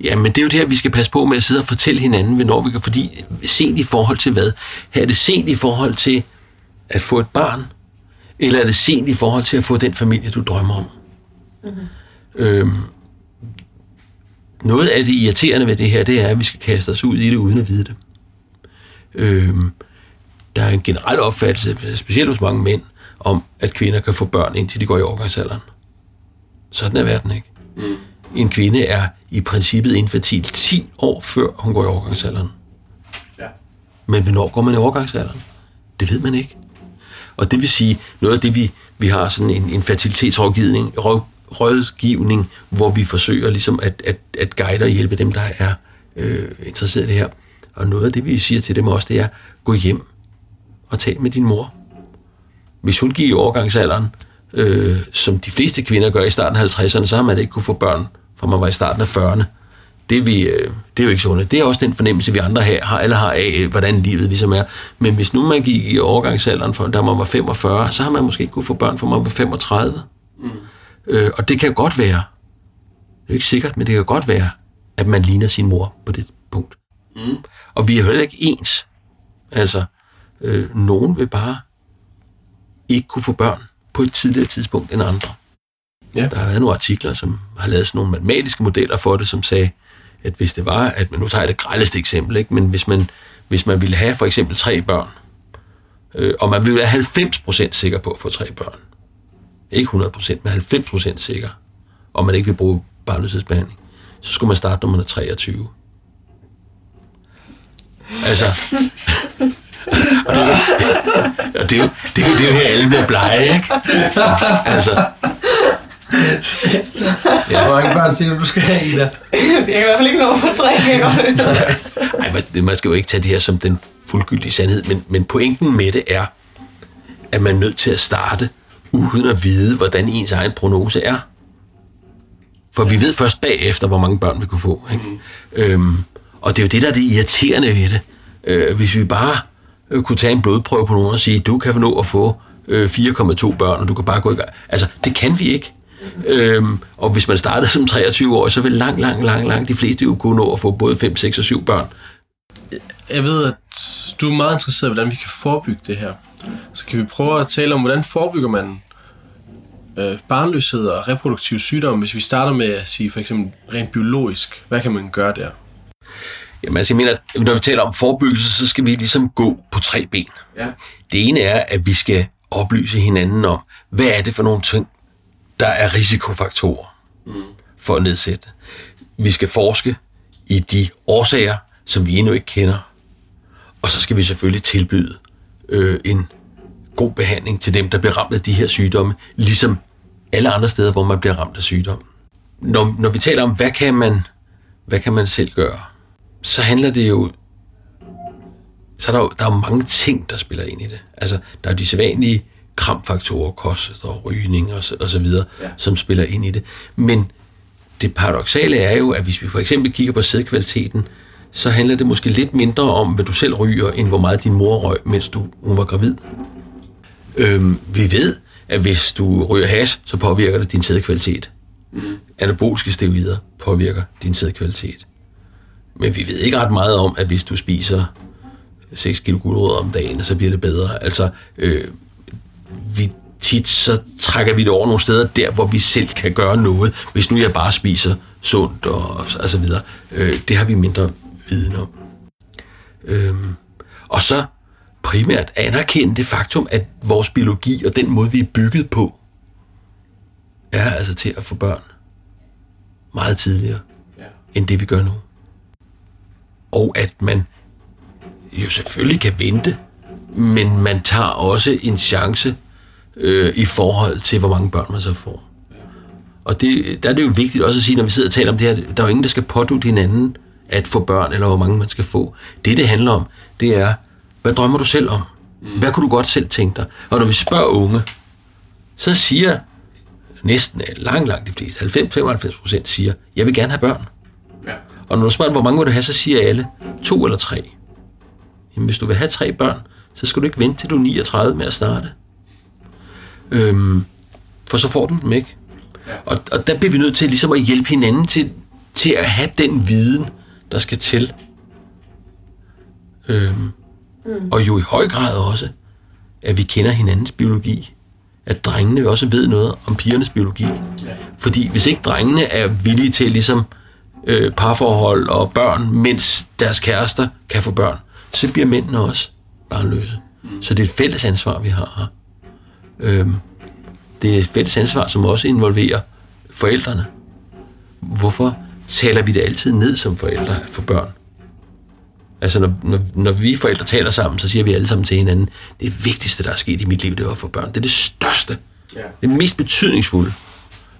Ja, men det er jo det her, vi skal passe på med at sidde og fortælle hinanden, hvornår vi kan, fordi sent i forhold til hvad? Er det sent i forhold til at få et barn, eller er det sent i forhold til at få den familie, du drømmer om? Mm-hmm. Øhm, noget af det irriterende ved det her, det er, at vi skal kaste os ud i det, uden at vide det. Øhm, der er en generel opfattelse, specielt hos mange mænd, om, at kvinder kan få børn, indtil de går i overgangsalderen. Sådan er verden ikke. Mm. En kvinde er i princippet infertil 10 år før hun går i overgangsalderen.
Ja.
Men hvornår går man i overgangsalderen? Det ved man ikke. Og det vil sige, noget af det, vi, vi har sådan en, en fertilitetsrådgivning, råd, rådgivning, hvor vi forsøger ligesom at, at, at guide og hjælpe dem, der er øh, interesseret i det her. Og noget af det, vi siger til dem også, det er, gå hjem og tal med din mor. Hvis hun gik i overgangsalderen, øh, som de fleste kvinder gør i starten af 50'erne, så har man ikke kunne få børn, for man var i starten af 40'erne. Det vi, øh, det er jo ikke sådan. Det er også den fornemmelse, vi andre her, har, alle har af, øh, hvordan livet ligesom er. Men hvis nu man gik i overgangsalderen, for, da man var 45, så har man måske ikke kunne få børn, for man var 35. Mm. Øh, og det kan godt være, det er jo ikke sikkert, men det kan godt være, at man ligner sin mor på det punkt. Mm. Og vi er heller ikke ens. Altså, øh, nogen vil bare ikke kunne få børn på et tidligere tidspunkt end andre. Ja. Der har været nogle artikler, som har lavet sådan nogle matematiske modeller for det, som sagde, at hvis det var, at man nu tager jeg det grældeste eksempel, ikke? men hvis man, hvis man ville have for eksempel tre børn, øh, og man ville være 90% sikker på at få tre børn, ikke 100%, men 90% sikker, og man ikke vil bruge barnløshedsbehandling, så skulle man starte, når man er 23. Altså, *laughs* og det, og det, er jo, det, er jo, det er jo her, alle bliver blege, ikke? Altså,
Ja. Hvor mange børn siger du, du skal have, Ida?
Jeg kan i hvert fald ikke nå på tre
Nej, *laughs* man, man skal jo ikke tage det her som den fuldgyldige sandhed, men, men pointen med det er, at man er nødt til at starte uden at vide, hvordan ens egen prognose er. For vi ved først bagefter, hvor mange børn vi kunne få. Ikke? Mm. Øhm, og det er jo det, der er det irriterende ved det. Øh, hvis vi bare øh, kunne tage en blodprøve på nogen og sige, du kan nå at få øh, 4,2 børn, og du kan bare gå i gang. Altså, det kan vi ikke. Øhm, og hvis man startede som 23 år, så vil langt, langt, langt, langt de fleste jo kunne nå at få både 5, 6 og 7 børn.
Jeg ved, at du er meget interesseret i, hvordan vi kan forebygge det her. Så kan vi prøve at tale om, hvordan forebygger man øh, barnløshed og reproduktiv sygdom, hvis vi starter med at sige for eksempel rent biologisk. Hvad kan man gøre der?
Jamen altså, jeg mener, når vi taler om forebyggelse, så skal vi ligesom gå på tre ben.
Ja.
Det ene er, at vi skal oplyse hinanden om, hvad er det for nogle ting, der er risikofaktorer mm. for at nedsætte. Vi skal forske i de årsager, som vi endnu ikke kender. Og så skal vi selvfølgelig tilbyde øh, en god behandling til dem, der bliver ramt af de her sygdomme, ligesom alle andre steder, hvor man bliver ramt af sygdom. Når, når vi taler om, hvad kan man, hvad kan man selv gøre, så handler det jo så er der, jo, der er jo mange ting, der spiller ind i det. Altså, der er de sædvanlige kramfaktorer, kost og rygning og så, og så videre, ja. som spiller ind i det. Men det paradoxale er jo, at hvis vi for eksempel kigger på sædkvaliteten, så handler det måske lidt mindre om, hvad du selv ryger, end hvor meget din mor røg, mens du, hun var gravid. Øhm, vi ved, at hvis du ryger hash, så påvirker det din sædkvalitet. Mm. Anaboliske steroider påvirker din sædkvalitet. Men vi ved ikke ret meget om, at hvis du spiser 6 kilo gulerødder om dagen, så bliver det bedre. Altså, øh, vi tit så trækker vi det over nogle steder der, hvor vi selv kan gøre noget, hvis nu jeg bare spiser sundt og, og så videre. Øh, det har vi mindre viden om. Øh, og så primært anerkende det faktum, at vores biologi og den måde, vi er bygget på, er altså til at få børn meget tidligere, ja. end det vi gør nu. Og at man jo selvfølgelig kan vente, men man tager også en chance øh, i forhold til, hvor mange børn man så får. Og det, der er det jo vigtigt også at sige, når vi sidder og taler om det her, der er jo ingen, der skal pådute hinanden at få børn, eller hvor mange man skal få. Det, det handler om, det er, hvad drømmer du selv om? Hvad kunne du godt selv tænke dig? Og når vi spørger unge, så siger næsten langt, langt de fleste, 90-95 procent siger, jeg vil gerne have børn. Ja. Og når du spørger, hvor mange vil du have, så siger alle, to eller tre. Jamen, hvis du vil have tre børn, så skal du ikke vente til du er 39 med at starte. Øhm, for så får du dem ikke. Ja. Og, og der bliver vi nødt til ligesom at hjælpe hinanden til, til at have den viden, der skal til. Øhm, mm. Og jo i høj grad også, at vi kender hinandens biologi. At drengene også ved noget om pigernes biologi. Fordi hvis ikke drengene er villige til ligesom øh, parforhold og børn, mens deres kærester kan få børn, så bliver mændene også barnløse. Mm. Så det er et fælles ansvar, vi har her. Øhm, det er et fælles ansvar, som også involverer forældrene. Hvorfor taler vi det altid ned som forældre at få børn? Altså, når, når, når vi forældre taler sammen, så siger vi alle sammen til hinanden, det vigtigste, der er sket i mit liv, det var at få børn. Det er det største. Ja. Det mest betydningsfulde.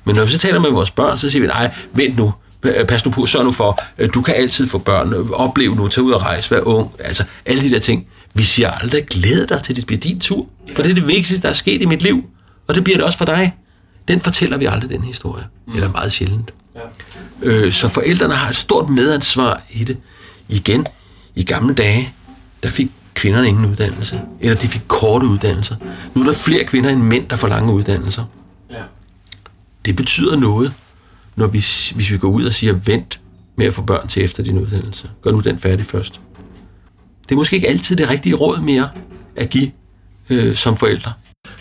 Men når vi så taler med vores børn, så siger vi, nej, vent nu, pas nu på, sørg nu for, du kan altid få børn, oplev nu, tage ud og rejse, vær ung, altså alle de der ting. Vi siger aldrig, glæd dig til, det bliver din tur, for det er det vigtigste, der er sket i mit liv, og det bliver det også for dig. Den fortæller vi aldrig, den historie, mm. eller meget sjældent. Ja. Øh, så forældrene har et stort medansvar i det. Igen, i gamle dage, der fik kvinderne ingen uddannelse, eller de fik korte uddannelser. Nu er der flere kvinder end mænd, der får lange uddannelser. Ja. Det betyder noget, når vi, hvis vi går ud og siger, vent med at få børn til efter din uddannelse. Gør nu den færdig først. Det er måske ikke altid det rigtige råd mere at give øh, som forældre.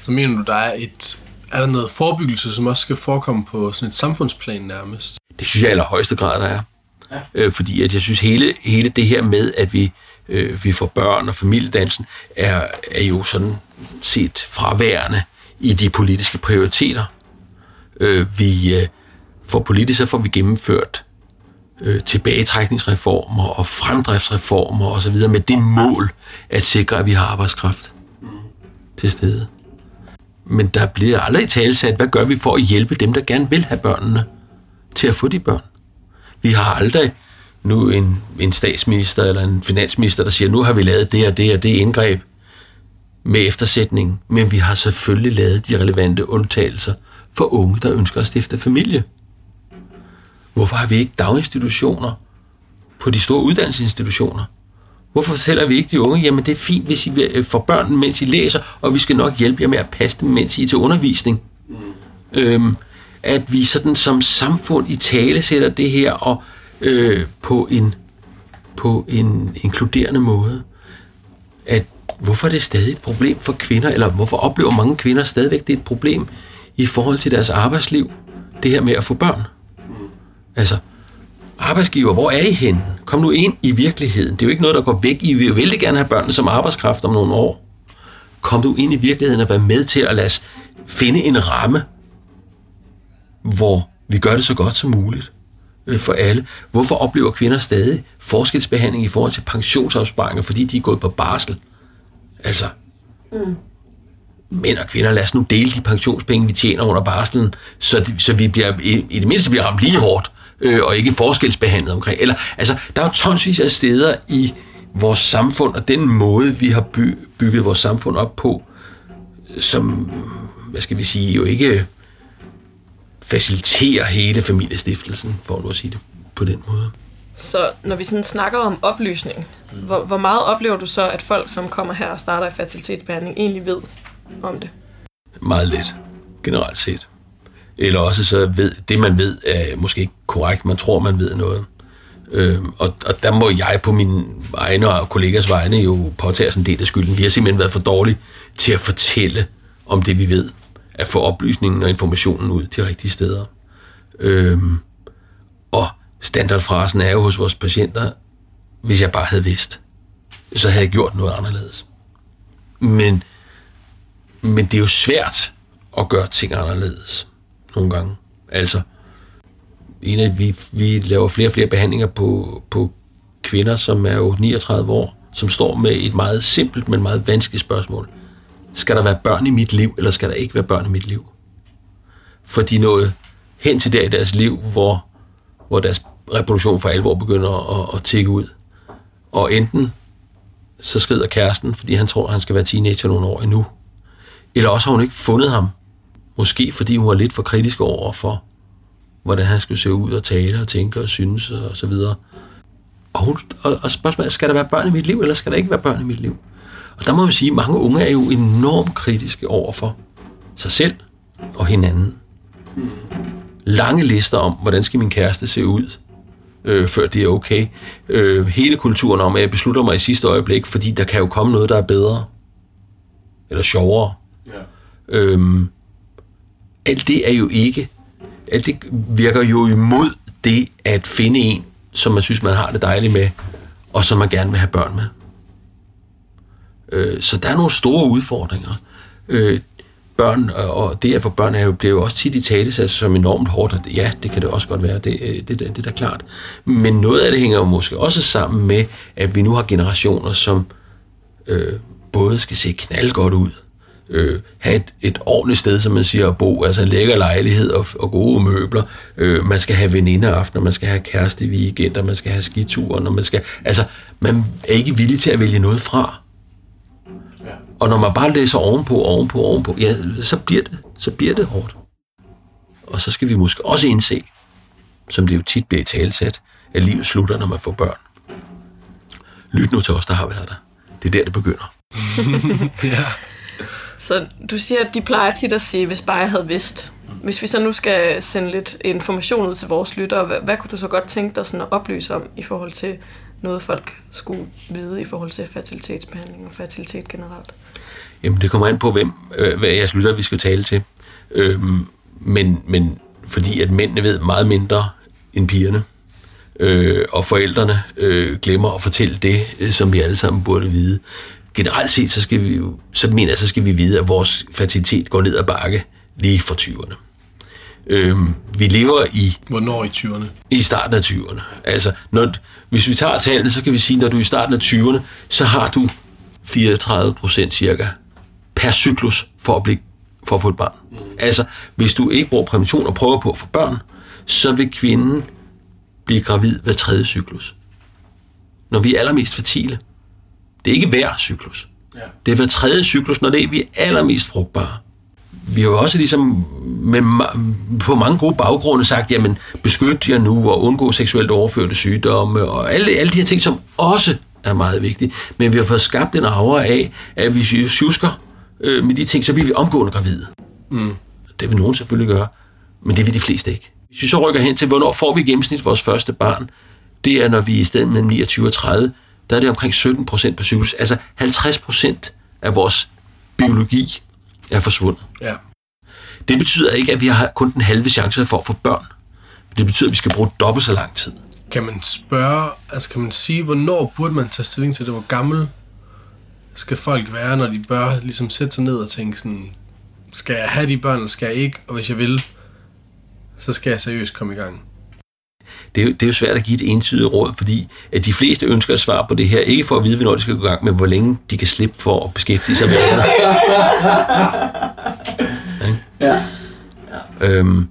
Så mener du, der er et er der noget forebyggelse, som også skal forekomme på sådan et samfundsplan nærmest?
Det synes jeg i allerhøjeste grad, der er. Øh, fordi at jeg synes, hele, hele det her med, at vi, øh, vi får børn og familiedansen, er, er jo sådan set fraværende i de politiske prioriteter. Øh, vi, øh, får politisk så får vi gennemført øh, tilbagetrækningsreformer og fremdriftsreformer osv. med det mål at sikre, at vi har arbejdskraft til stede. Men der bliver aldrig talsat, hvad gør vi for at hjælpe dem, der gerne vil have børnene til at få de børn. Vi har aldrig nu en, en statsminister eller en finansminister, der siger, nu har vi lavet det og det og det indgreb med eftersætning, men vi har selvfølgelig lavet de relevante undtagelser for unge, der ønsker at stifte familie. Hvorfor har vi ikke daginstitutioner på de store uddannelsesinstitutioner? Hvorfor fortæller vi ikke de unge, jamen det er fint, hvis I øh, får børn, mens I læser, og vi skal nok hjælpe jer med at passe dem, mens I er til undervisning. Mm. Øhm, at vi sådan som samfund i tale sætter det her og øh, på en på en inkluderende måde. At hvorfor er det stadig et problem for kvinder, eller hvorfor oplever mange kvinder stadigvæk det er et problem i forhold til deres arbejdsliv, det her med at få børn? Altså, arbejdsgiver, hvor er I hen? Kom nu ind i virkeligheden. Det er jo ikke noget, der går væk. I vil jo vældig gerne have børnene som arbejdskraft om nogle år. Kom du ind i virkeligheden og vær med til at lade os finde en ramme, hvor vi gør det så godt som muligt øh, for alle. Hvorfor oplever kvinder stadig forskelsbehandling i forhold til pensionsopsparinger, fordi de er gået på barsel? Altså, mm. mænd og kvinder, lad os nu dele de pensionspenge, vi tjener under barslen, så, de, så vi bliver, i, i det mindste bliver ramt lige hårdt, øh, og ikke forskelsbehandlet omkring. Eller, altså, der er jo tonsvis af steder i vores samfund, og den måde, vi har by, bygget vores samfund op på, som, hvad skal vi sige, jo ikke faciliterer hele familiestiftelsen, for nu at sige det på den måde.
Så når vi sådan snakker om oplysning, hvor, hvor meget oplever du så, at folk, som kommer her og starter i fertilitetsbehandling, egentlig ved om det?
Meget let, generelt set. Eller også så ved, det man ved er måske ikke korrekt, man tror man ved noget. Øhm, og, og der må jeg på mine egne og kollegers vegne jo påtage os en del af skylden. Vi har simpelthen været for dårlige til at fortælle om det, vi ved. At få oplysningen og informationen ud til rigtige steder. Øhm, og standardfrasen er jo hos vores patienter, hvis jeg bare havde vidst, så havde jeg gjort noget anderledes. Men, men det er jo svært at gøre ting anderledes nogle gange. Altså, en af, vi, vi laver flere og flere behandlinger på, på kvinder, som er jo 39 år, som står med et meget simpelt, men meget vanskeligt spørgsmål. Skal der være børn i mit liv, eller skal der ikke være børn i mit liv? For de nåede hen til der i deres liv, hvor, hvor deres reproduktion for alvor begynder at, at tikke ud. Og enten så skrider kæresten, fordi han tror, at han skal være teenager nogle år endnu. Eller også har hun ikke fundet ham. Måske fordi hun var lidt for kritisk over for, hvordan han skulle se ud og tale og tænke og synes og så videre. Og, hun, og, og spørgsmålet er, skal der være børn i mit liv, eller skal der ikke være børn i mit liv? Og der må man sige, at mange unge er jo enormt kritiske over for sig selv og hinanden. Lange lister om, hvordan skal min kæreste se ud, øh, før det er okay. Øh, hele kulturen om, at jeg beslutter mig i sidste øjeblik, fordi der kan jo komme noget, der er bedre. Eller sjovere. Ja. Øhm, alt det er jo ikke alt det virker jo imod det at finde en, som man synes, man har det dejligt med, og som man gerne vil have børn med. Øh, så der er nogle store udfordringer. Øh, børn, øh, og det at få børn er jo, bliver jo også tit i tale som enormt hårdt, ja, det kan det også godt være, det, øh, det, det, det er da klart. Men noget af det hænger jo måske også sammen med, at vi nu har generationer, som øh, både skal se knaldgodt ud, øh, have et, et ordentligt sted, som man siger, at bo, altså en lækker lejlighed og, og gode møbler. Øh, man skal have venindeaftener, man skal have kæreste weekender, man skal have skituren, og man skal, altså, man er ikke villig til at vælge noget fra. Og når man bare læser ovenpå, ovenpå, ovenpå, ja, så bliver det, så bliver det hårdt. Og så skal vi måske også indse, som det jo tit bliver i talsat, at livet slutter, når man får børn. Lyt nu til os, der har været der. Det er der, det begynder. *laughs*
ja. Så du siger, at de plejer tit at sige, hvis bare jeg havde vidst. Hvis vi så nu skal sende lidt information ud til vores lyttere, hvad, hvad kunne du så godt tænke dig sådan at oplyse om i forhold til noget, folk skulle vide i forhold til fertilitetsbehandling og fertilitet generelt?
Jamen, det kommer an på, hvem øh, hvad jeres lytter, vi skal tale til. Øhm, men, men fordi at mændene ved meget mindre end pigerne, øh, og forældrene øh, glemmer at fortælle det, øh, som vi alle sammen burde vide generelt set, så skal vi jo, så mener jeg, så skal vi vide, at vores fertilitet går ned ad bakke lige fra 20'erne. Øhm, vi lever i...
Hvornår i 20'erne?
I starten af 20'erne. Altså, når, hvis vi tager tallene, så kan vi sige, at når du er i starten af 20'erne, så har du 34 procent cirka per cyklus for at, blive, for at få et barn. Mm. Altså, hvis du ikke bruger prævention og prøver på at få børn, så vil kvinden blive gravid hver tredje cyklus. Når vi er allermest fertile, det er ikke hver cyklus. Ja. Det er hver tredje cyklus, når det er, vi er allermest frugtbare. Vi har jo også ligesom med, på mange gode baggrunde sagt, jamen beskyt jer nu og undgå seksuelt overførte sygdomme og alle, alle de her ting, som også er meget vigtige. Men vi har fået skabt en aura af, at hvis vi sjusker øh, med de ting, så bliver vi omgående gravide. Mm. Det vil nogen selvfølgelig gøre, men det vil de fleste ikke. Hvis vi så rykker hen til, hvornår får vi i gennemsnit vores første barn, det er, når vi er i stedet mellem 29 og 30, der er det omkring 17 procent på cyklus. Altså 50 procent af vores biologi er forsvundet.
Ja.
Det betyder ikke, at vi har kun den halve chance for at få børn. Det betyder, at vi skal bruge dobbelt så lang tid.
Kan man spørge, altså kan man sige, hvornår burde man tage stilling til det? Hvor gammel skal folk være, når de bør ligesom sætte sig ned og tænke sådan, skal jeg have de børn, eller skal jeg ikke? Og hvis jeg vil, så skal jeg seriøst komme i gang.
det er, jo, det er jo svært at give et entydigt råd, fordi at de fleste ønsker at svare på det her, ikke for at vide, hvornår de skal gå i gang, men hvor længe de kan slippe for at beskæftige sig med det. *laughs*
Ja.
Øhm,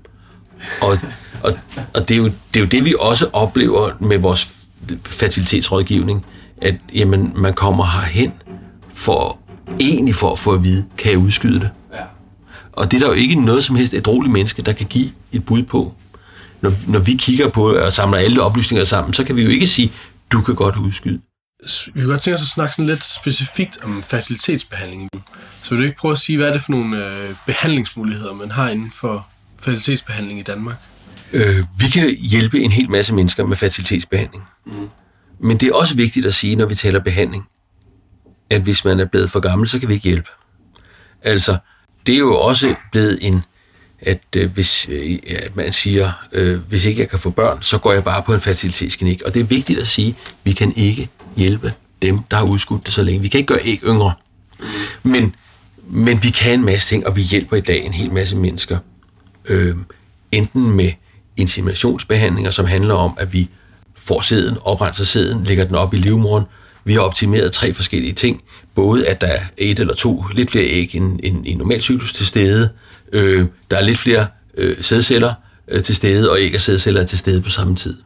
og og, og det, er jo, det er jo det, vi også oplever med vores fertilitetsrådgivning, at jamen, man kommer herhen for egentlig for at få at vide, kan jeg udskyde det?
Ja.
Og det er der jo ikke noget som helst et roligt menneske, der kan give et bud på. Når, når vi kigger på og samler alle oplysninger sammen, så kan vi jo ikke sige, du kan godt udskyde.
Vi kan godt tænke os at snakke sådan lidt specifikt om fertilitetsbehandling. Så vil du ikke prøve at sige, hvad er det for nogle øh, behandlingsmuligheder, man har inden for fertilitetsbehandling i Danmark?
Øh, vi kan hjælpe en hel masse mennesker med fertilitetsbehandling. Mm. Men det er også vigtigt at sige, når vi taler behandling, at hvis man er blevet for gammel, så kan vi ikke hjælpe. Altså, det er jo også blevet en, at øh, hvis øh, at man siger, øh, hvis ikke jeg kan få børn, så går jeg bare på en fertilitetsklinik. Og det er vigtigt at sige, at vi kan ikke hjælpe dem, der har udskudt det så længe. Vi kan ikke gøre æg yngre. Men, men vi kan en masse ting, og vi hjælper i dag en hel masse mennesker. Øh, enten med inseminationsbehandlinger, som handler om, at vi får sæden, oprenser sæden, lægger den op i livmoderen. Vi har optimeret tre forskellige ting. Både at der er et eller to, lidt flere æg end en, en normal cyklus til stede. Øh, der er lidt flere øh, sædceller øh, til stede, og æg og sædceller er til stede på samme tid.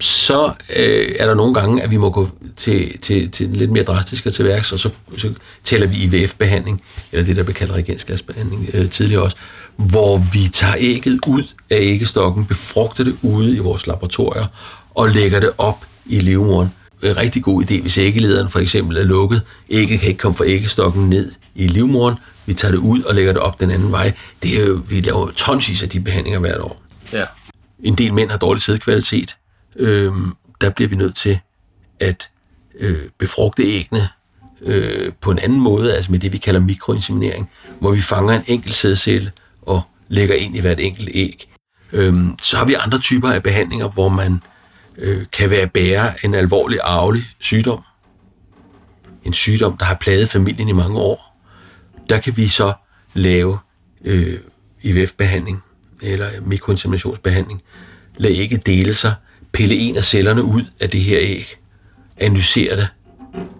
Så øh, er der nogle gange, at vi må gå til, til, til lidt mere drastiske til værks, og så, så tæller vi IVF-behandling, eller det, der bliver kaldt reagensglasbehandling øh, tidligere også, hvor vi tager ægget ud af æggestokken, befrugter det ude i vores laboratorier og lægger det op i livmoderen. En rigtig god idé, hvis æggelederen for eksempel er lukket. Ægget kan ikke komme fra æggestokken ned i livmoderen. Vi tager det ud og lægger det op den anden vej. Det er jo, vi laver tonsvis af de behandlinger hvert år.
Ja.
En del mænd har dårlig sædkvalitet. Øhm, der bliver vi nødt til at øh, befrugte æggene øh, på en anden måde, altså med det, vi kalder mikroinseminering, hvor vi fanger en enkelt sædcelle og lægger ind i hvert enkelt æg. Øhm, så har vi andre typer af behandlinger, hvor man øh, kan være bærer af en alvorlig arvelig sygdom. En sygdom, der har plaget familien i mange år. Der kan vi så lave øh, IVF-behandling eller mikroinseminationsbehandling. Lad ikke dele sig, pille en af cellerne ud af det her æg, analysere det,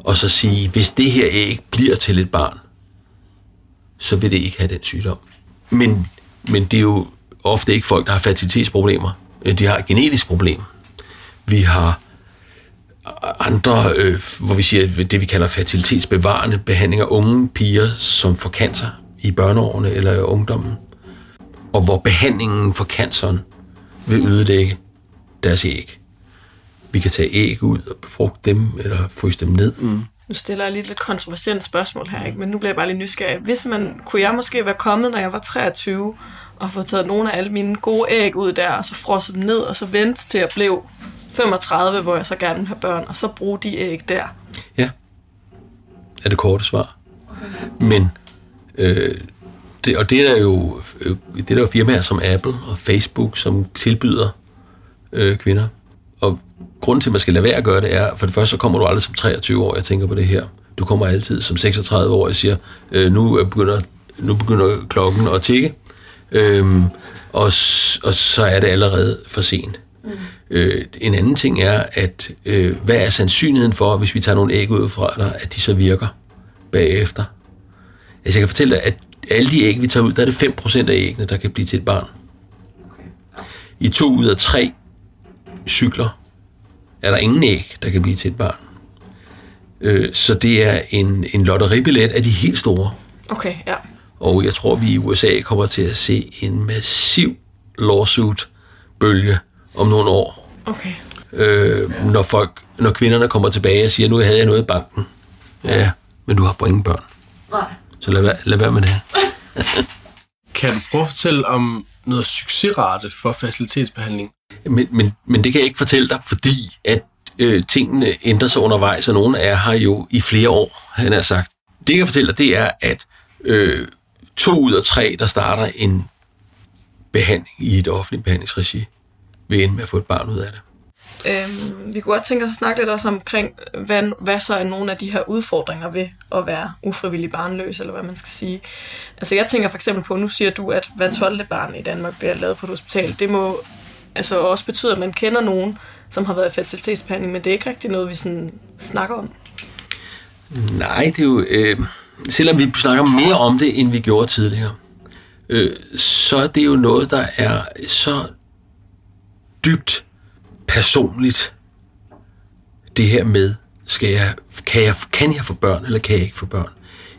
og så sige, hvis det her æg bliver til et barn, så vil det ikke have den sygdom. Men, men det er jo ofte ikke folk, der har fertilitetsproblemer. Øh, de har et genetisk problem. Vi har andre, øh, hvor vi siger, det vi kalder fertilitetsbevarende behandlinger, unge piger, som får cancer i børneårene eller i ungdommen, og hvor behandlingen for canceren vil ødelægge deres æg. Vi kan tage æg ud og befrugte dem, eller fryse dem ned. Mm.
Nu stiller jeg lige et lidt kontroversielt spørgsmål her, ikke? men nu bliver jeg bare lige nysgerrig. Hvis man, kunne jeg måske være kommet, når jeg var 23, og få taget nogle af alle mine gode æg ud der, og så frosse dem ned, og så vente til at blive 35, hvor jeg så gerne vil have børn, og så bruge de æg der?
Ja, er det korte svar. Men, øh, det, og det er der jo, øh, det er der jo firmaer som Apple og Facebook, som tilbyder øh, kvinder. Og grunden til, at man skal lade være at gøre det, er, for det første, så kommer du aldrig som 23 år, jeg tænker på det her. Du kommer altid som 36 år og siger, øh, nu, begynder, nu begynder klokken at tikke, øh, og, og så er det allerede for sent. Mm. Øh, en anden ting er, at øh, hvad er sandsynligheden for, hvis vi tager nogle æg ud fra dig, at de så virker bagefter? Altså jeg kan fortælle dig, at alle de æg, vi tager ud, der er det 5% af æggene, der kan blive til et barn. Okay. I to ud af tre cykler er der ingen æg, der kan blive til et barn. Øh, så det er en, en lotteribillet af de helt store.
Okay, ja.
Og jeg tror, vi i USA kommer til at se en massiv lawsuit-bølge om nogle år.
Okay.
Øh, når, folk, når kvinderne kommer tilbage og siger, nu havde jeg noget i banken. Ja, men du har for ingen børn.
Nej.
Så lad, være- lad være med det. *laughs*
Kan du prøve at fortælle om noget succesrate for facilitetsbehandling?
Men, men, men det kan jeg ikke fortælle dig, fordi at øh, tingene ændrer sig undervejs, og nogle er her jo i flere år, han har sagt. Det jeg kan fortælle dig, det er, at øh, to ud af tre, der starter en behandling i et offentligt behandlingsregi, vil ende med at få et barn ud af det.
Øhm, vi kunne godt tænke os at snakke lidt også omkring, hvad, hvad så er nogle af de her udfordringer ved at være ufrivillig barnløs, eller hvad man skal sige. Altså jeg tænker for eksempel på, nu siger du, at hver 12. barn i Danmark bliver lavet på et hospital. Det må altså også betyder, at man kender nogen, som har været i fertilitetsbehandling, men det er ikke rigtig noget, vi sådan snakker om.
Nej, det er jo... Øh, selvom vi snakker mere om det, end vi gjorde tidligere, øh, så er det jo noget, der er så dybt personligt, det her med, skal jeg, kan, jeg, kan jeg få børn, eller kan jeg ikke få børn?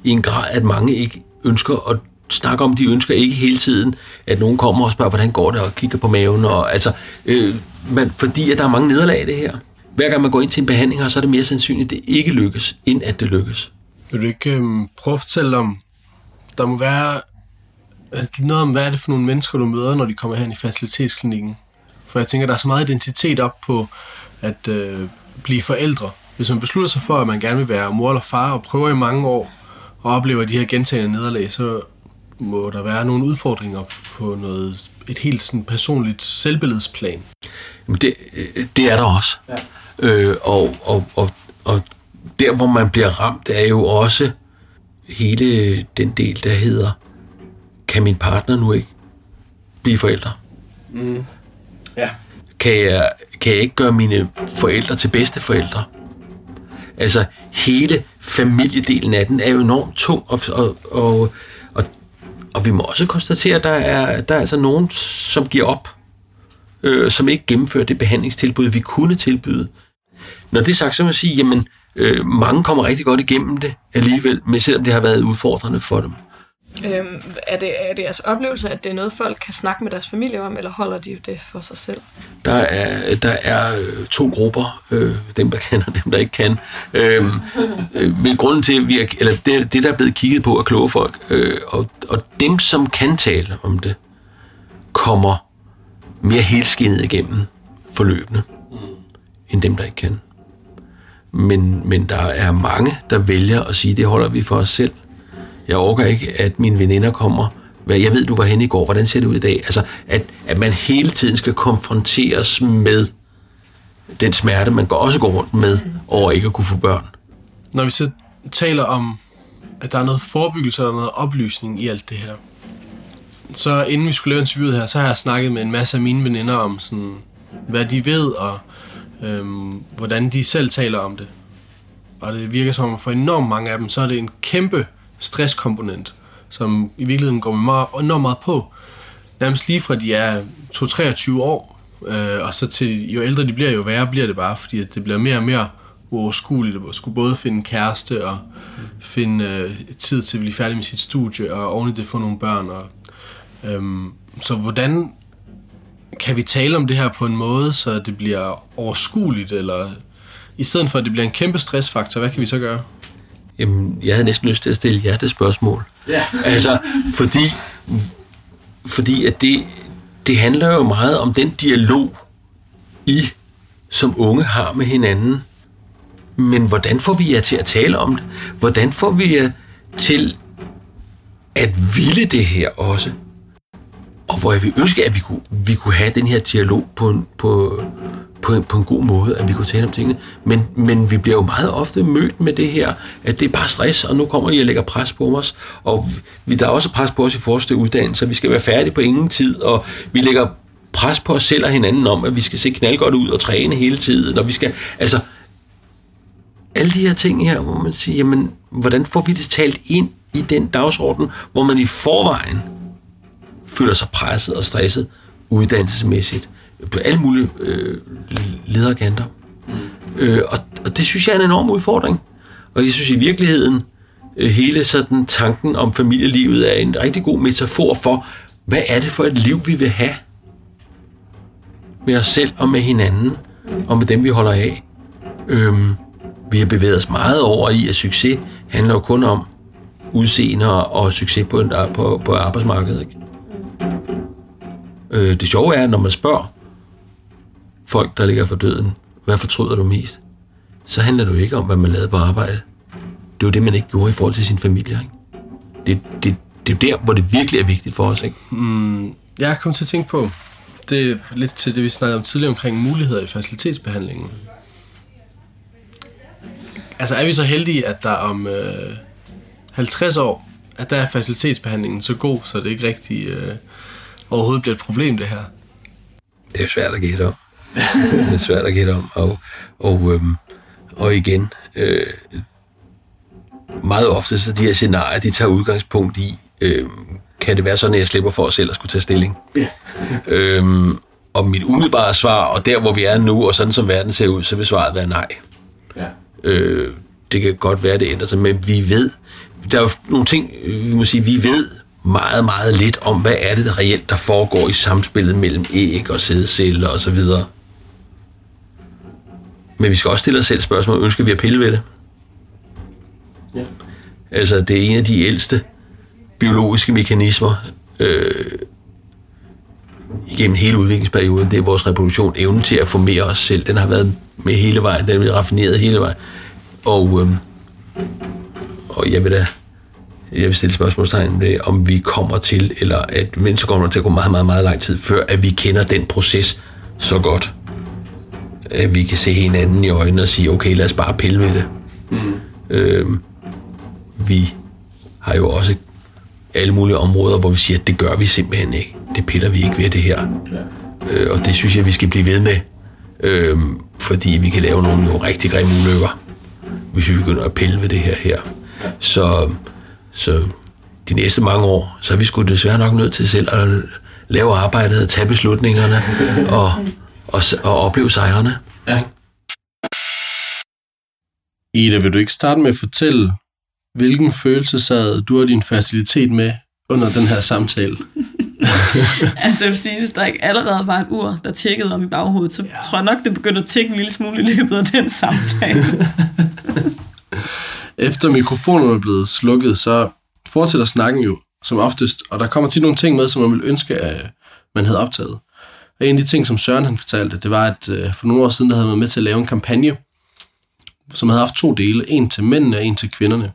I en grad, at mange ikke ønsker at snakke om, de ønsker ikke hele tiden, at nogen kommer og spørger, hvordan går det, og kigger på maven, og altså, øh, man, fordi at der er mange nederlag i det her. Hver gang man går ind til en behandling, så er det mere sandsynligt, at det ikke lykkes, end at det lykkes.
Vil du ikke øhm, prøve at fortælle om, der må være øh, noget om, hvad er det for nogle mennesker, du møder, når de kommer hen i facilitetsklinikken? For jeg tænker, der er så meget identitet op på at øh, blive forældre. Hvis man beslutter sig for, at man gerne vil være mor eller far, og prøver i mange år, og oplever de her gentagende nederlag, så må der være nogle udfordringer på noget, et helt sådan personligt selvbilledsplan.
Det, det er der også. Ja. Øh, og, og, og, og der, hvor man bliver ramt, er jo også hele den del, der hedder, kan min partner nu ikke blive forældre? Mm.
Ja.
Kan jeg, kan jeg ikke gøre mine forældre til bedste forældre? Altså, hele familiedelen af den er jo enormt tung, og, og, og, og, og vi må også konstatere, at der er, der er altså nogen, som giver op, øh, som ikke gennemfører det behandlingstilbud, vi kunne tilbyde. Når det er sagt, så må jeg sige, jamen, øh, mange kommer rigtig godt igennem det alligevel, men selvom det har været udfordrende for dem.
Øhm, er, det, er det jeres oplevelse, at det er noget, folk kan snakke med deres familie om, eller holder de det for sig selv?
Der er, der er øh, to grupper, øh, dem der kan og dem der ikke kan. Øhm, øh, men grunden til, at vi er, eller det, det, der er blevet kigget på, er kloge folk. Øh, og, og dem, som kan tale om det, kommer mere helskinnet igennem forløbende, end dem, der ikke kan. Men, men der er mange, der vælger at sige, det holder vi for os selv. Jeg overgår ikke, at mine veninder kommer. Hvad, jeg ved, du var henne i går. Hvordan ser det ud i dag? Altså, at, at man hele tiden skal konfronteres med den smerte, man går også går rundt med over ikke at kunne få børn.
Når vi så taler om, at der er noget forebyggelse og noget oplysning i alt det her, så inden vi skulle lave interviewet her, så har jeg snakket med en masse af mine veninder om, sådan, hvad de ved, og øhm, hvordan de selv taler om det. Og det virker som, at for enormt mange af dem, så er det en kæmpe stresskomponent, som i virkeligheden går meget, enormt meget på. Nærmest lige fra de er 2-23 år, øh, og så til jo ældre de bliver, jo værre bliver det bare, fordi at det bliver mere og mere uoverskueligt at skulle både finde kæreste og finde øh, tid til at blive færdig med sit studie, og oven i det få nogle børn. Og, øhm, så hvordan kan vi tale om det her på en måde, så det bliver overskueligt, eller i stedet for at det bliver en kæmpe stressfaktor, hvad kan vi så gøre?
Jamen, jeg havde næsten lyst til at stille jer det spørgsmål.
Ja.
Altså, fordi, fordi at det, det handler jo meget om den dialog, I som unge har med hinanden. Men hvordan får vi jer til at tale om det? Hvordan får vi jer til at ville det her også? Og hvor jeg vil ønske, at vi kunne, vi kunne have den her dialog på på, på, en, på en god måde, at vi kunne tale om tingene. Men, men vi bliver jo meget ofte mødt med det her, at det er bare stress, og nu kommer I og lægger pres på os. Og vi, der er også pres på os i forhold til uddannelse, vi skal være færdige på ingen tid, og vi lægger pres på os selv og hinanden om, at vi skal se knaldgodt ud og træne hele tiden, og vi skal, altså, alle de her ting her, hvor man siger, jamen, hvordan får vi det talt ind i den dagsorden, hvor man i forvejen føler sig presset og stresset uddannelsesmæssigt på alle mulige øh, lederkanter. Mm. Øh, og, og det synes jeg er en enorm udfordring. Og jeg synes i virkeligheden, øh, hele sådan tanken om familielivet er en rigtig god metafor for, hvad er det for et liv, vi vil have med os selv og med hinanden, og med dem, vi holder af. Øhm, vi har bevæget os meget over i, at succes handler jo kun om udseende og succes på, en, på, på arbejdsmarkedet. Ikke? Øh, det sjove er, når man spørger folk, der ligger for døden, hvad fortryder du mest? Så handler det jo ikke om, hvad man lavede på arbejde. Det er jo det, man ikke gjorde i forhold til sin familie. Ikke? Det, det, det er jo der, hvor det virkelig er vigtigt for os. Ikke?
Mm, jeg kom til at tænke på, det er lidt til det, vi snakkede om tidligere omkring muligheder i facilitetsbehandlingen. Altså er vi så heldige, at der om øh, 50 år, at der er facilitetsbehandlingen så god, så det ikke rigtig øh, overhovedet bliver et problem, det her?
Det er svært at gætte om. Det er svært at gætte om. Og, og, øhm, og igen, øh, meget ofte så de her scenarier, de tager udgangspunkt i, øh, kan det være sådan, at jeg slipper for selv at skulle tage stilling? Ja. øhm, og mit umiddelbare svar, og der hvor vi er nu, og sådan som verden ser ud, så vil svaret være nej. Ja. Øh, det kan godt være, det ændrer sig, men vi ved, der er jo nogle ting, vi må sige, vi ved meget, meget lidt om, hvad er det der reelt, der foregår i samspillet mellem æg og sædceller og så videre. Men vi skal også stille os selv spørgsmål, ønsker vi at pille ved det? Ja. Altså, det er en af de ældste biologiske mekanismer øh, igennem hele udviklingsperioden. Det er vores reproduktion, evnen til at formere os selv. Den har været med hele vejen, den er raffineret hele vejen. Og, øh, og jeg vil da jeg vil stille spørgsmålstegn ved, om vi kommer til, eller at men så kommer det til at gå meget, meget, meget lang tid, før at vi kender den proces så godt, at vi kan se hinanden i øjnene og sige, okay, lad os bare pille ved det. Mm. Øh, vi har jo også alle mulige områder, hvor vi siger, at det gør vi simpelthen ikke. Det piller vi ikke ved det her. Ja. Øh, og det synes jeg, vi skal blive ved med. Øh, fordi vi kan lave nogle jo rigtig grimme ulykker, hvis vi begynder at pille ved det her her. Så, så de næste mange år, så er vi sgu desværre nok nødt til selv at lave arbejdet og tage beslutningerne og, og, og opleve sejrene. Ja.
Ida, vil du ikke starte med at fortælle, hvilken følelse sad du og din facilitet med under den her samtale? *laughs*
altså jeg vil sige, hvis der ikke allerede var et ur, der tjekkede om i baghovedet, så ja. tror jeg nok, det begyndte at tjekke en lille smule i løbet af den samtale. *laughs*
Efter mikrofonerne er blevet slukket, så fortsætter snakken jo som oftest, og der kommer til nogle ting med, som man ville ønske, at man havde optaget. Og en af de ting, som Søren han fortalte, det var, at øh, for nogle år siden, der havde man med til at lave en kampagne, som havde haft to dele, en til mændene og en til kvinderne.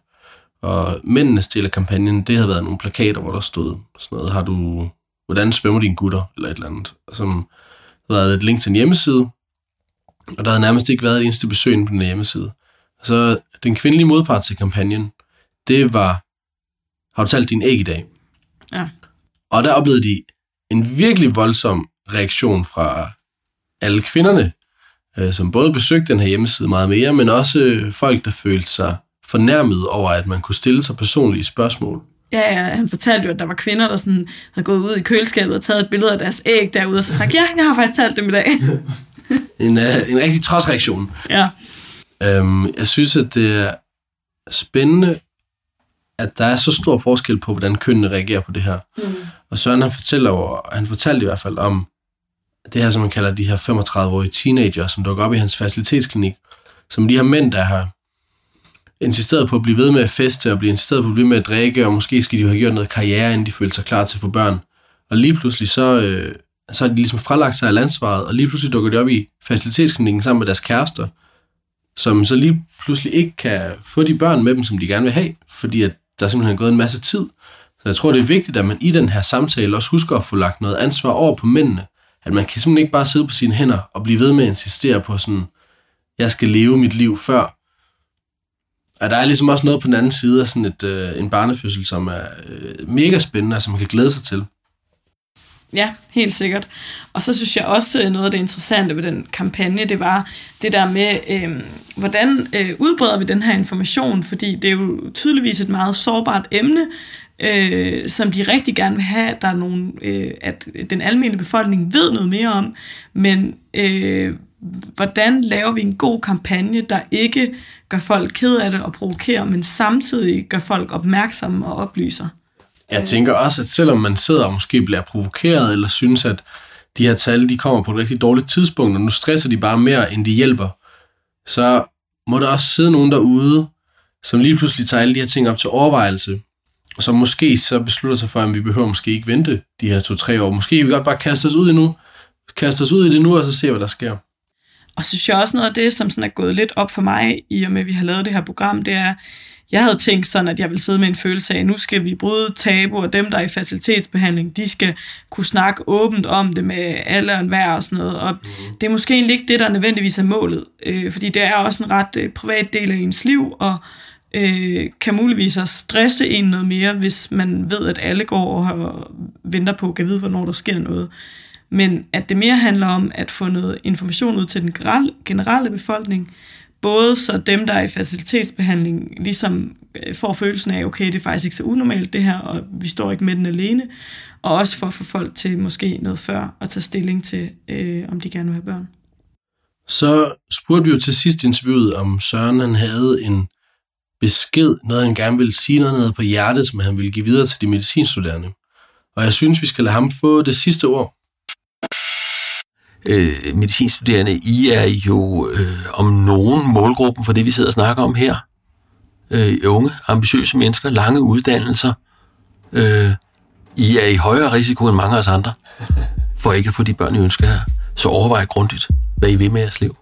Og mændenes del af kampagnen, det havde været nogle plakater, hvor der stod sådan noget, har du, hvordan svømmer dine gutter, eller et eller andet, som havde været et link til en hjemmeside, og der havde nærmest ikke været et eneste besøg på den hjemmeside. Så den kvindelige modpart til kampagnen, det var, har du talt din æg i dag?
Ja.
Og der oplevede de en virkelig voldsom reaktion fra alle kvinderne, øh, som både besøgte den her hjemmeside meget mere, men også folk, der følte sig fornærmet over, at man kunne stille sig personlige spørgsmål.
Ja, ja, han fortalte jo, at der var kvinder, der sådan havde gået ud i køleskabet og taget et billede af deres æg derude, og så sagt, ja, jeg har faktisk talt dem i dag. *laughs*
en, uh, en rigtig trodsreaktion.
Ja.
Øhm, jeg synes, at det er spændende, at der er så stor forskel på, hvordan kønnene reagerer på det her. Mm. Og Søren han fortæller jo, han fortalte i hvert fald om det her, som man kalder de her 35-årige teenager, som dukker op i hans facilitetsklinik, som de her mænd, der har insisteret på at blive ved med at feste, og blive insisteret på at blive ved med at drikke, og måske skal de jo have gjort noget karriere, inden de følte sig klar til at få børn. Og lige pludselig så, øh, så har de ligesom fralagt sig af ansvaret, og lige pludselig dukker de op i facilitetsklinikken sammen med deres kærester, som så lige pludselig ikke kan få de børn med dem, som de gerne vil have, fordi at der simpelthen er gået en masse tid. Så jeg tror, det er vigtigt, at man i den her samtale også husker at få lagt noget ansvar over på mændene. At man kan simpelthen ikke bare sidde på sine hænder og blive ved med at insistere på sådan, jeg skal leve mit liv før. Og der er ligesom også noget på den anden side af sådan et, øh, en barnefødsel, som er øh, mega spændende, og som man kan glæde sig til.
Ja, helt sikkert. Og så synes jeg også, øh, noget af det interessante ved den kampagne, det var det der med, øh, hvordan øh, udbreder vi den her information, fordi det er jo tydeligvis et meget sårbart emne, øh, som de rigtig gerne vil have, at der er nogen, øh, at den almindelige befolkning ved noget mere om, men øh, hvordan laver vi en god kampagne, der ikke gør folk ked af det og provokerer, men samtidig gør folk opmærksomme og oplyser?
Jeg tænker også, at selvom man sidder og måske bliver provokeret, eller synes, at de her tal de kommer på et rigtig dårligt tidspunkt, og nu stresser de bare mere, end de hjælper, så må der også sidde nogen derude, som lige pludselig tager alle de her ting op til overvejelse, som måske så beslutter sig for, at vi behøver måske ikke vente de her to-tre år. Måske vi godt bare kaste os ud i nu, kaste os ud i det nu, og så se, hvad der sker.
Og så synes jeg også noget af det, som sådan er gået lidt op for mig, i og med at vi har lavet det her program, det er, jeg havde tænkt sådan, at jeg ville sidde med en følelse af, at nu skal vi bryde tabu, og dem, der er i facilitetsbehandling, de skal kunne snakke åbent om det med alle og enhver og sådan noget. Og mm. det er måske egentlig ikke det, der nødvendigvis er målet, øh, fordi det er også en ret øh, privat del af ens liv, og øh, kan muligvis også stresse en noget mere, hvis man ved, at alle går og venter på kan vide, hvornår der sker noget. men at det mere handler om at få noget information ud til den generelle befolkning, både så dem, der er i facilitetsbehandling, ligesom øh, får følelsen af, okay, det er faktisk ikke så unormalt det her, og vi står ikke med den alene, og også for at få folk til måske noget før at tage stilling til, øh, om de gerne vil have børn.
Så spurgte vi jo til sidst interviewet, om Søren han havde en besked, noget han gerne ville sige, noget nede på hjertet, som han ville give videre til de medicinstuderende. Og jeg synes, vi skal lade ham få det sidste ord.
Øh, medicinstuderende, I er jo øh, om nogen målgruppen for det, vi sidder og snakker om her. Øh, unge, ambitiøse mennesker, lange uddannelser. Øh, I er i højere risiko end mange af os andre, for ikke at få de børn, I ønsker her. Så overvej grundigt, hvad I vil med jeres liv.